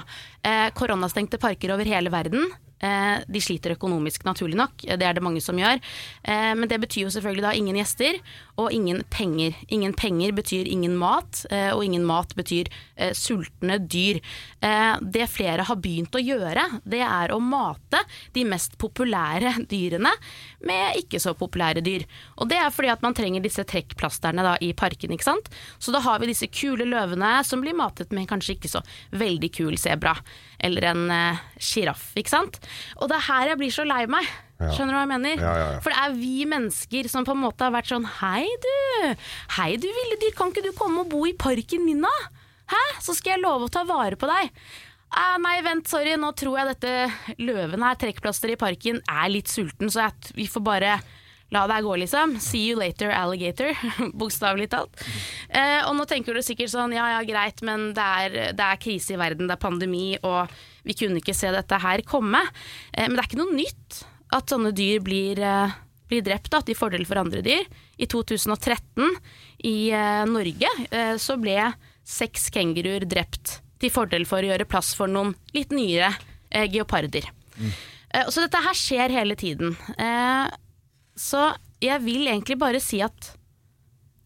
Eh, koronastengte parker over hele verden. Eh, de sliter økonomisk, naturlig nok. Det er det mange som gjør. Eh, men det betyr jo selvfølgelig da ingen gjester og ingen penger. Ingen penger betyr ingen mat, eh, og ingen mat betyr sultne dyr. Det flere har begynt å gjøre, det er å mate de mest populære dyrene med ikke så populære dyr. Og det er fordi at man trenger disse trekkplasterne da i parken, ikke sant. Så da har vi disse kule løvene som blir matet med kanskje ikke så veldig kul sebra. Eller en sjiraff, ikke sant. Og det er her jeg blir så lei meg. Ja. Skjønner du hva jeg mener? Ja, ja. For det er vi mennesker som på en måte har vært sånn Hei du, hei du ville dyr, kan ikke du komme og bo i parken min da? Hæ? Så skal jeg love å ta vare på deg. Ah, nei, vent, sorry, nå tror jeg dette løven her, trekkplaster i parken, er litt sulten, så jeg, vi får bare la deg gå, liksom. See you later, alligator. [LAUGHS] Bokstavelig talt. Eh, og nå tenker du sikkert sånn, ja ja, greit, men det er, det er krise i verden, det er pandemi, og vi kunne ikke se dette her komme. Eh, men det er ikke noe nytt at sånne dyr blir, eh, blir drept da, til fordel for andre dyr. I 2013 i eh, Norge så ble seks kenguruer drept til fordel for å gjøre plass for noen litt nyere eh, geoparder. Eh, så dette her skjer hele tiden. Eh, så jeg vil egentlig bare si at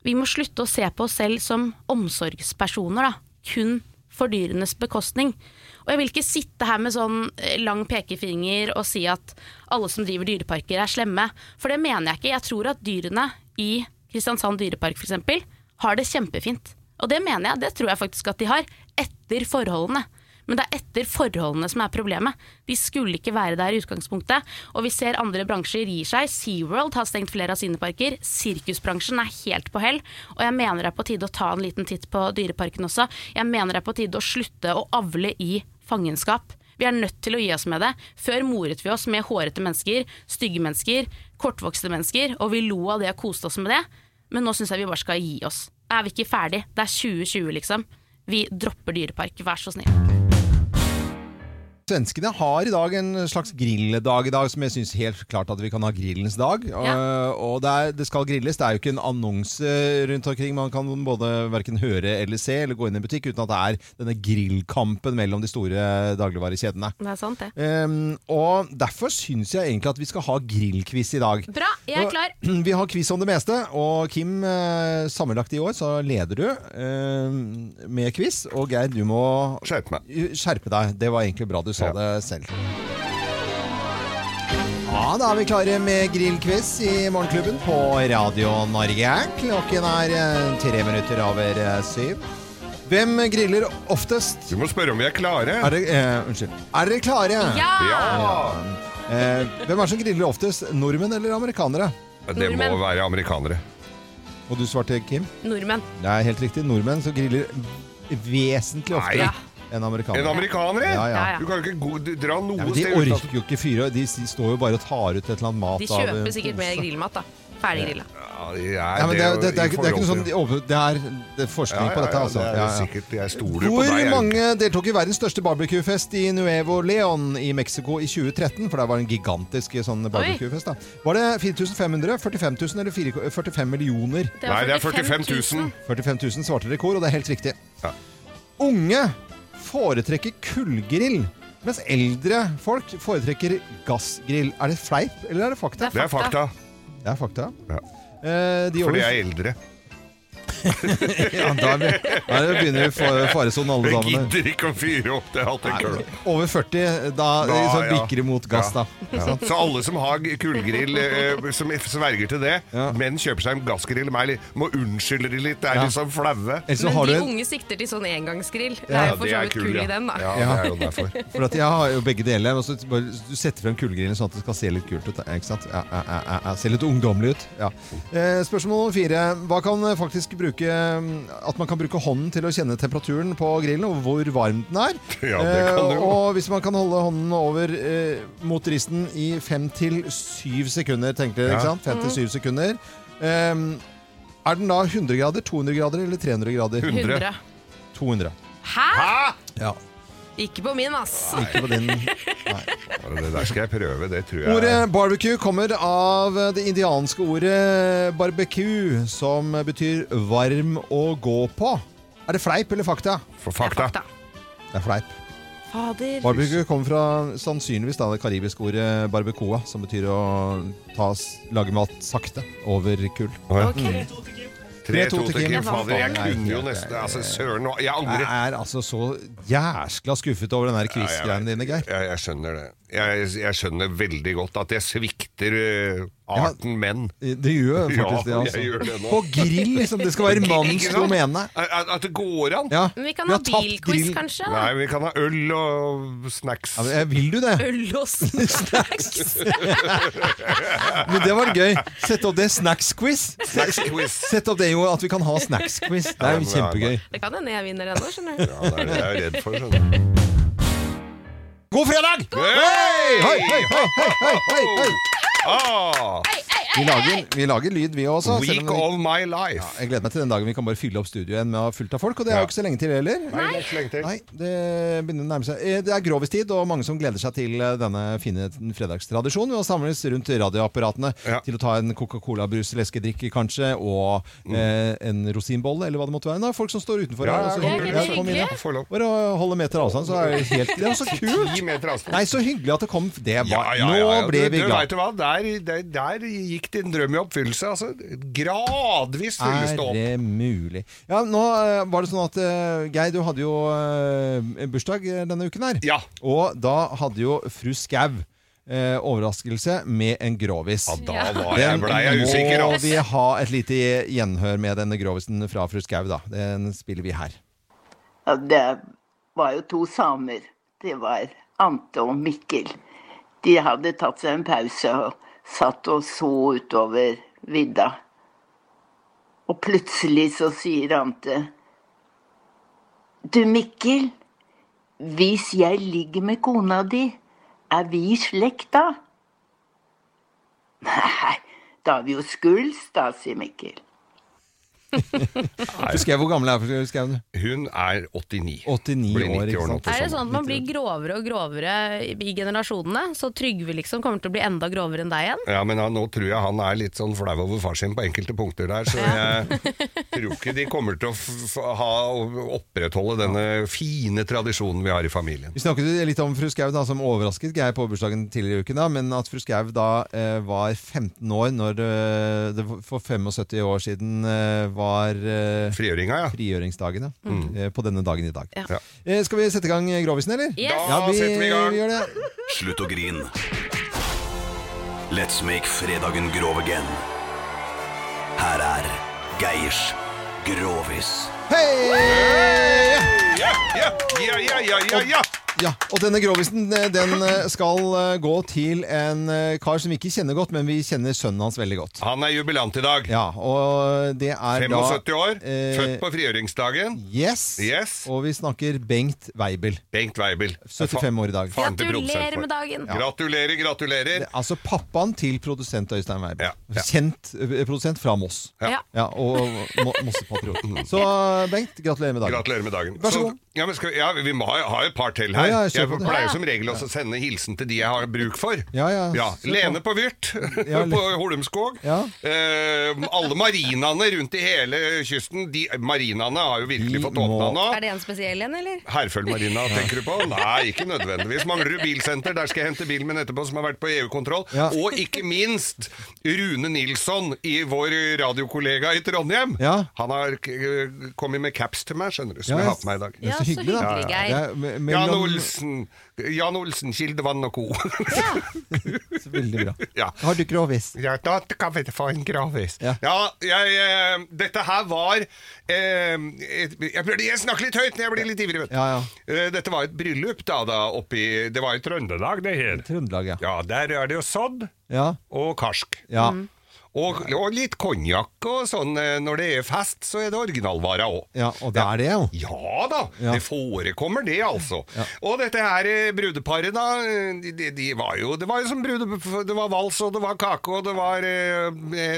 vi må slutte å se på oss selv som omsorgspersoner, da. Kun for dyrenes bekostning. Og jeg vil ikke sitte her med sånn eh, lang pekefinger og si at alle som driver dyreparker er slemme, for det mener jeg ikke. Jeg tror at dyrene i Kristiansand dyrepark f.eks. har det kjempefint. Og det mener jeg, det tror jeg faktisk at de har, etter forholdene. Men det er etter forholdene som er problemet. De skulle ikke være der i utgangspunktet. Og vi ser andre bransjer gir seg. SeaWorld har stengt flere av sine parker. Sirkusbransjen er helt på hell. Og jeg mener det er på tide å ta en liten titt på dyreparken også. Jeg mener det er på tide å slutte å avle i fangenskap. Vi er nødt til å gi oss med det. Før moret vi oss med hårete mennesker, stygge mennesker, kortvokste mennesker, og vi lo av det og koste oss med det. Men nå syns jeg vi bare skal gi oss. Er vi ikke ferdig? Det er 2020, liksom. Vi dropper dyrepark, vær så snill. Svenskene har i dag en slags grilldag i dag, som jeg syns helt klart at vi kan ha grillens dag. Ja. Og, og det, er, det skal grilles. Det er jo ikke en annonse rundt omkring. Man kan både verken høre eller se eller gå inn i en butikk uten at det er denne grillkampen mellom de store dagligvarekjedene. Det er sant, det. Um, og derfor syns jeg egentlig at vi skal ha grillquiz i dag. Bra, jeg er Og- klar. [CLEARS THROAT] Vi har quiz om det meste, og Kim, eh, sammenlagt i år så leder du eh, med quiz. Og Geir, du må Skjerpe meg. skjerpe deg. Det var egentlig bra du sa det selv. Ja, da er vi klare med grillquiz i Morgenklubben på Radio Norge. Klokken er eh, tre minutter over eh, syv. Hvem griller oftest? Du må spørre om vi er klare. Er dere, eh, unnskyld. Er dere klare? Ja! Ja! Eh, hvem er det som griller oftest? Nordmenn eller amerikanere? Det må være amerikanere. Og du svarte Kim? Nordmenn. Det er helt riktig. Nordmenn som griller vesentlig oftere Nei. Enn amerikaner. En amerikanere? Ja, ja. Du kan jo ikke dra noe Ja, men de sted uten at- orker jo ikke fyre. De s- står jo bare og tar ut et eller annet mat De av kjøper sikkert mer grillmat, da. Ferdiggrilla. Ja, de er, Ja, men det, er- det, det, er, ikke- det er ikke noe sånn over- Det er, det er forskning på dette, altså. det er Ja, ja. sikkert- jeg stoler på Hvor deg, jeg. mange deltok i verdens største barbecue-fest i Nuevo Leon i Mexico i 2013? For det var en gigantisk sånn barbecue-fest. da. Var det 4500, 45 000 eller 4 45 millioner? Nei, det er 45 000. 45 000 svarte rekord, og det er helt riktig. Unge foretrekker kullgrill, mens eldre folk foretrekker gassgrill. Er det fleip, eller er det fakta? Det er fakta. Det er fakta. Eh, de Fordi over- jeg er eldre. [LAUGHS] ja, da, er vi, da er det begynner vi i fa- faresonen alle Jeg gidder ikke å fyre opp det hatt. Over 40, da, Da, så bikker det mot gass, da. Ja. Så alle som har kullgrill, eh, som sverger til det, men kjøper seg en gassgrill, meg, må unnskylde de litt. Det er Ja. litt sånn flaue. Så Men de en- unge sikter til sånn engangsgrill. Det er jo for så vidt kull i den, da. Ja, det er jo derfor. [LAUGHS] For at jeg har jo begge deler. Og så bare, du setter frem kullgrillen sånn at det skal se litt kult ut. Ikke sant? Ja, ja, ja, ja, se litt ungdommelig ut. Ja. Eh, spørsmål nummer fire. Hva kan eh, faktisk bruke mm, At man kan bruke hånden til å kjenne temperaturen på grillen, og hvor varm den er. [LAUGHS] Ja, det kan Eh, du og hvis man kan holde hånden over eh, mot risten i fem til syv sekunder, tenker dere, Ja. ikke sant? Fem til syv sekunder. Eh, er den da 100 grader, 200 grader eller 300 grader? 100. 200. Hæ?! Ja. Ikke på min, ass. Ikke på din. [LAUGHS] Ja, Det der skal jeg prøve, det tror jeg. Ordet barbecue kommer av det indianske ordet barbecue, som betyr varm å gå på. Er det fleip eller fakta? For fakta. Det er fleip. Fader. Barbecue kommer fra sannsynligvis da, det karibiske ordet barbecoa, som betyr å ta, lage mat sakte over kull. Ok. Tre, to til Kim. Fader, jeg kunne jo nesten Altså, søren jeg angrer. Jeg er altså så jæskla skuffet over den der quiz-greiene dine, Geir. Jeg, jeg skjønner det. Jeg, jeg skjønner veldig godt at jeg svikter eh, arten menn. Det gjør [LAUGHS] faktisk det, altså. jeg gjør det nå. På grill, liksom. Det skal være mannens domene. At, at det går an. Ja. Men vi kan Vi ha bilquiz, kanskje? da? Nei, vi kan ha øl og snacks. Ja, vil du det? Øl og [LAUGHS] snacks. [LAUGHS] Men det var gøy. Sett opp det. Snacks-quiz. Snacks-quiz. Sett opp det jo, at vi kan ha snacks-quiz. Det er jo kjempegøy. Det kan hende jeg vinner ennå, skjønner du. Ja, det er det jeg er redd for. skjønner du. God fredag! Hei, hei, hei, hei, hei, hei, hei. Ah, Vi lager, vi lager lyd, vi også. selv week om vi- of my life. Jeg gleder meg til den dagen vi kan bare fylle opp studio igjen med fullt av folk. Og det er jo ikke så lenge til heller. Nei, det er ikke lenge til. Nei, det begynner å nærme seg. Eh, Det er grovistid, og mange som gleder seg til eh, denne fine fredagstradisjonen. Ved å samles rundt radioapparatene til å ta en Coca-Cola-brus, leskedrikk kanskje, og eh, en rosinbolle, eller hva det måtte være. Er folk som står utenfor Ja, her. ja, det er ja, ja. hyggelig. Bare holde meter avstand, så er det helt Det er så kult! Nei, så hyggelig at det kom. Det var Ja, ja, ja, ja. Nå ble vi vi du, glad. vet du hva? Der, der, der gikk din drøm i oppfyllelse. Altså, gradvis fylles Er det opp. Er det mulig? Ja, nå eh, var det sånn at eh, Geir, du hadde jo eh, bursdag eh, denne uken her. Ja. Og da hadde jo fru Skau eh, overraskelse med en grovis. Ja, da var jeg- Den ble jeg usikker, må ass. vi ha et lite gjenhør med denne grovisen fra fru Skau, da. Den spiller vi her. Ja, det var jo to samer. Det var Ante og Mikkel. De hadde tatt seg en pause og satt og så utover vidda. Og plutselig så sier Ante Du, Mikkel. Hvis jeg ligger med kona di, er vi i slekt da? [LAUGHS] Nei, da er vi jo skuls, da, sier Mikkel. Fru jeg hvor gammel er fru Skau? Hun er 89. 89 Blir 90 år, ikke år nå sant? Er det sånn at man blir grovere og grovere i generasjonene? Så Trygve liksom kommer til å bli enda grovere enn deg igjen? Ja, men han, nå tror jeg han er litt sånn flau over far sin på enkelte punkter der, så jeg tror ikke de kommer til å f f ha, opprettholde denne fine tradisjonen vi har i familien. Vi snakket jo litt om fru Skau da, som overrasket Geir på bursdagen tidligere i uken. da, Men at fru Skau da eh, var 15 år når eh, det for 75 år siden eh, var eh, Frigjøringa, ja. frigjøringsdagen. Ja. Mm. Eh, på denne dagen i dag. Ja. Eh, skal vi sette i gang Grovisen, eller? Yes. Ja, Da vi, setter vi i gang. vi gjør det. Slutt å grine. Let's make fredagen grov again. Her er Geirs Grovis. Hei! Ja, ja, ja, ja, ja, ja, ja. Ja, og denne grovisen eh, den eh, skal eh, gå til en kar som vi ikke kjenner godt, men vi kjenner sønnen hans veldig godt. Han er jubilant i dag. Ja, og det er 75 da år. eh, Født på frigjøringsdagen. Yes. Yes. Og vi snakker Bengt Weibel. Bengt Weibel. 75 år i dag. Gratulerer med dagen. Ja. Gratulerer, gratulerer. Altså pappaen til produsent Øystein Weibel. Ja, ja. Kjent produsent fra Moss. Ja. Ja, og Mo Mossepatriot. [LAUGHS] Så Bengt, gratulerer med dagen. Gratulerer med dagen. Vær så god. ja, men skal, ja, vi må ha, ha et par til her. Ja, ja, jeg, jeg pleier som regel også å sende hilsen til de jeg har bruk for. Ja, ja. Lene på Vyrt [LAUGHS] Ja, på Holmskog. Ja. Eh, alle marinaene rundt i hele kysten. De, marinaene har jo virkelig fått åpna nå. Er det en spesiell en, eller? Herføl-marina, tenker du på? Nei, ikke nødvendigvis. Mangler du bilsenter, der skal jeg hente bilen min etterpå, som har vært på EU-kontroll. Ja. Og ikke minst Rune Nilsson, i vår radiokollega i Trondheim. Ja. Han har kommet med caps til meg, skjønner du, som Ja, jeg har på meg i dag. Er Ja, så hyggelig, da. Ja, ja. Er Jan mellom- Olsen, Jan Olsen, Kildevann og co. Så Veldig bra. Ja. Har du grovis? Ja, da kan vi få en gravis. Ja. Ja, jeg, eh, dette her var eh, et, jeg, jeg snakker litt høyt når jeg blir litt ivrig, vet du. Ja, ja. Eh, dette var et bryllup da, da oppi Det var i Trøndelag, det her. Trøndelag, ja. Ja, der er det jo sodd Ja. og karsk. ja. Og, og litt konjakk og sånn. eh, Når det er fest, så er det originalvarer òg. ja og det er det, jo. Ja da, Ja. det forekommer det altså. Ja. Og dette her eh, brudeparet da, eh, de, de, var jo, det var jo som brude, det var vals og det var kake og det var,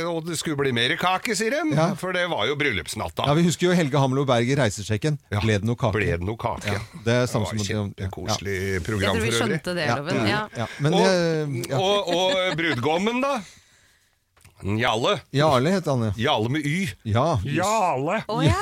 og det skulle bli mer kake, sier de, Ja. for det var jo bryllupsnatta. Ja, Vi husker jo Helge Hamlo Berg i Reisesjekken. Ja. Ble det noe kake? Ble det noe kake? Ja, det er samme var som kjempekoselig Jeg program tror vi for øvrig. skjønte det, Ja. Loven. Ja. Ja, og, ja. og, og brudgommen da, Jalle, Jarle het han, ja. Jale med Y. Ja. Jale. Å [LAUGHS] ja.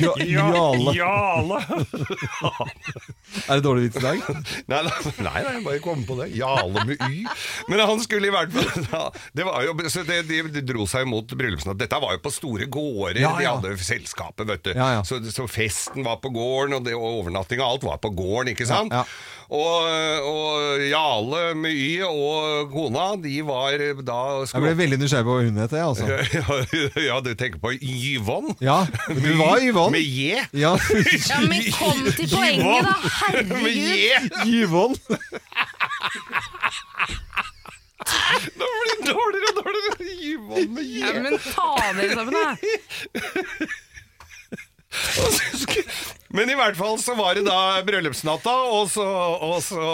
Ja, Jarle. Jale. [LAUGHS] Er det dårlig vits i dag? [LAUGHS] Nei, nei, nei, jeg bare kom på det. Jale med Y. Men han skulle i hvert fall ja, det var jo, så det, de, de dro seg mot bryllupsnatt. Dette var jo på store gårder. Ja, ja. De hadde selskapet, vet du. Ja, ja. Så, så festen var på gården, og, det, og overnatting og alt var på gården, ikke sant? Ja, Og, og Jale med Y og kona, de var da Jeg ble veldig nysgjerrig på hva hun het, jeg, altså. [LAUGHS] ja, du tenker på Yvonne? Ja, du var Yvonne. Med J? Ja, [LAUGHS] ja, men kom til poenget, da! Herregud. Yvonne. Det blir dårligere og dårligere. Yvonne med J. Ja, men ta dere sammen, da. [LAUGHS] Og Men i hvert fall så var det da bryllupsnatta, og så, og så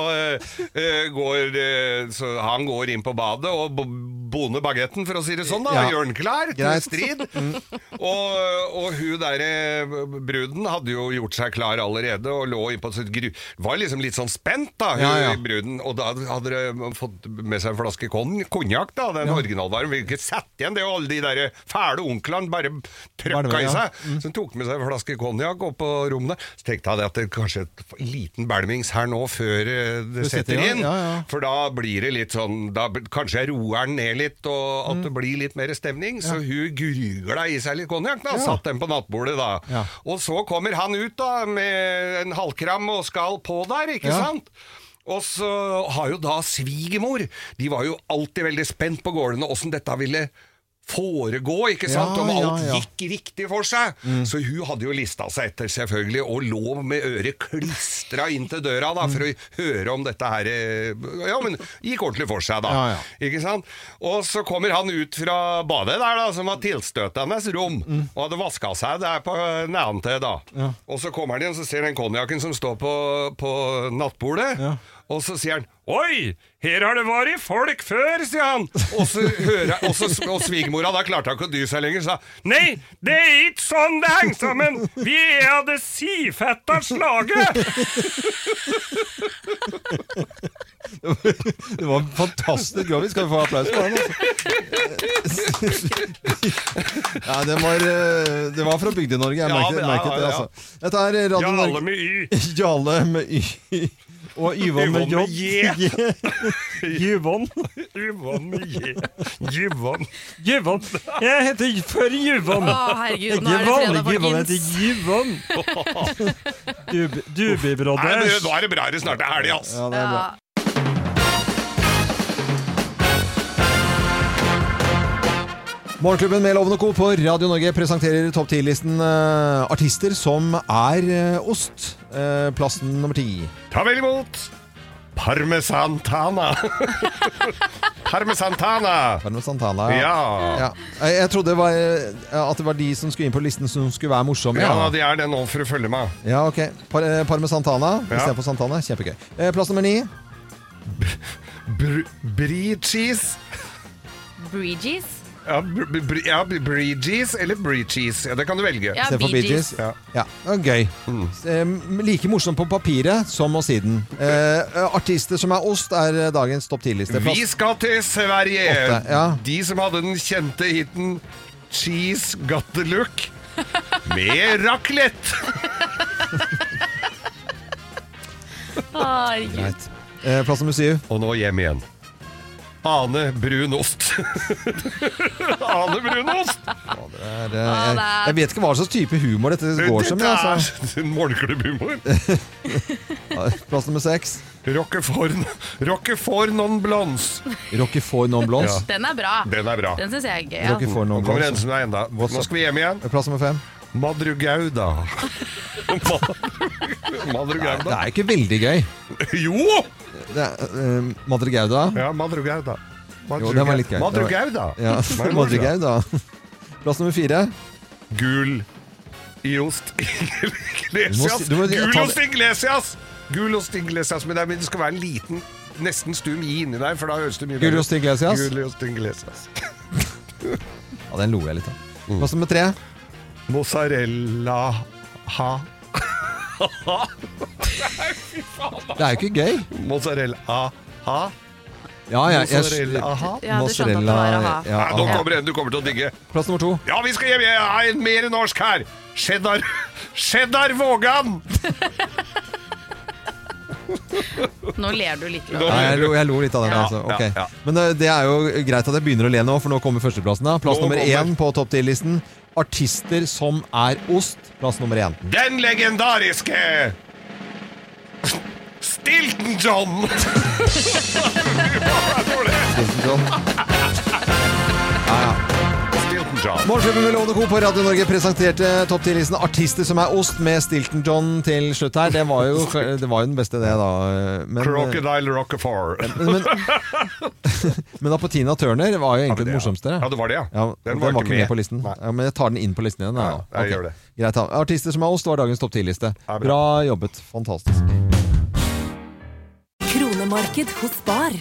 eh, går eh, så Han går inn på badet og boner bagetten, for å si det sånn, da. Ja. Gjør den klar til strid. [LAUGHS] Og, og hun derre bruden hadde jo gjort seg klar allerede og lå innpå sitt gru... Var liksom litt sånn spent, da, hun Ja, ja. bruden. Og da hadde de fått med seg en flaske kon- konjakk, da, den originalvaren. Ville ikke sett igjen det, og alle de der fæle onklene bare trøkka Bare, i ja. seg. Så hun tok med seg en flaske konjakk opp på rommet. Så tenkte jeg at det kanskje et liten bælmings her nå før eh, det Det setter inn. ja, ja. For da blir det litt sånn da, Kanskje jeg roer den ned litt, og at det blir litt mer stemning. Så hun grugla i seg litt konjakk, da. Satt den på nattbordet, da. Og så kommer han ut da med en halvkram og skal på der, ikke sant? Og så har jo da svigermor De var jo alltid veldig spent på gårdene åssen dette ville foregå, ikke sant? Ja, Om alt ja, ja. gikk riktig for seg. Så hun hadde jo lista seg etter, selvfølgelig, og lå med øret klistra inn til døra da, for å høre om dette her eh, Ja, men gikk ordentlig for seg, da. Ikke sant? Og så kommer han ut fra badet der, da, som var tilstøtendes rom, og hadde vaska seg der på nedentil, da. Ja. Og så kommer han inn, så ser han konjakken som står på, på nattbordet, Ja. Og så sier han Oi, her har det vært folk før, sier han. Og så hører og, så, og svigermora da klarte ikke å dy seg lenger, sa Nei, det er ikke sånn det henger sammen! Vi er av det sifetta slaget! Det var fantastisk. Skal vi få applaus for den? Altså? Ja, den var, eh, det var fra Bygde-Norge. Jeg merket, ja, merket det. ja, ja. Altså. Dette er Radio Norge. med Y. [LAUGHS] Jarle med Y. Og Yvonne med Yvonne J. Juvon. [LAUGHS] Yvonne med J. Yvonne. Juvon. Jeg heter før Yvonne. Å, herregud, nå er det fredag, jeg heter Yvonne. [LAUGHS] Nå er det bra det snart er helg, altså. Ja, det er bra. Morgenklubben med Lovende Co. på Radio Norge presenterer topp 10-listen uh, artister som er uh, ost. Uh, plassen nummer ti. Ta vel imot Parmesantana. [LAUGHS] Parmesantana. Parmesantana. Ja. Ja. Jeg, jeg trodde det var, eh, at det var de som skulle inn på listen som skulle være morsomme. Ja, Ja, de er det nå for å følge med. ja ok. Par, eh, Parmesantana Ja. istedenfor Santana. Kjempegøy. Eh, plass nummer ni. Br brie cheese. Brie Gees. Ja, br br ja, cheese eller brie cheese. Ja, det kan du velge. Ja, Bee Bee Gees. Ja. ja, gøy. Eh, like morsomt på papiret som å si den. Uh, artister som er ost, er eh, dagens topp 10-liste. Vi skal til Sverige. Åtte, ja. De som hadde den kjente hiten Cheese Got The Look med [LAUGHS] raclette. Herregud. Eh, plass nummer syv. Og nå hjem igjen. Ane brunost. [LAUGHS] Ane brunost! Det er, eh, jeg, jeg vet ikke hva slags type humor dette går som. Dette Altså. er morgenklubbhumor. [LAUGHS] Ja, Plass nummer seks. Roquefort, Roquefort non blondes. Roquefort non blondes. Ja. Den er bra. Den er bra. Den syns jeg er gøy. Ja. Roquefort non Nå kommer blondes. enda. Nå skal vi hjem igjen. Plass nummer fem. Madrugauda. Det er ikke veldig gøy. Jo! Det er, uh, Madrugauda. Ja, Madrugauda. Jo, den var litt gøy. Madrugauda. Ja, Hva er det Madrugauda. Plass nummer fire. Gul Iost [LAUGHS] Iglesias. Du må- du må- ta Gulost det- Iglesias! Iglesias, men det, er- men det skal være en liten, nesten stum i inni der, for da høres det mye bedre ut. Gulost Iglesias? Gulost Iglesias. Ja, den lo jeg litt av. Plass nummer tre. Mozzarella ha. Fy faen, da. Det er jo ikke gøy. Mozzarella ha. Ja, ja, jeg, Mozzarella-ha. Ja, du skjønte at det var aha. ja, Nei, nå aha. kommer en du kommer til å digge. Plass nummer to. Ja, vi skal hjem. Jeg er en mer norsk her. Cheddar Cheddar Vågan! Nå ler du litt. Ja, jeg, lo, jeg lo litt av den. Ja, altså. ja, ja. Men det, det er jo greit at jeg begynner å le nå, for nå kommer førsteplassen. da Plass Nå nummer kommer- én på topp 10-listen. Artister som er ost. Plass nummer én. Den legendariske Stilton John! [LAUGHS] Stilton John. Ja. Morgenklubben med Lovende Co. på Radio Norge presenterte topp 10-listen artister som er ost, med Stilton John til slutt her. Det var jo, [LAUGHS] det var jo den beste, det, da. Men, Crocodile Rockefar. [LAUGHS] men, men Apotina Turner var jo egentlig det morsomste. Ja, det var det, ja. Ja, Den den, var ikke ikke med med. på listen. Ja, men jeg tar den inn på listen igjen. da. Ja, jeg Ok. gjør det. Greit, da. Artister som er ost var dagens topp 10-liste. Ja, bra. bra jobbet. Fantastisk. Kronemarked hos Spar.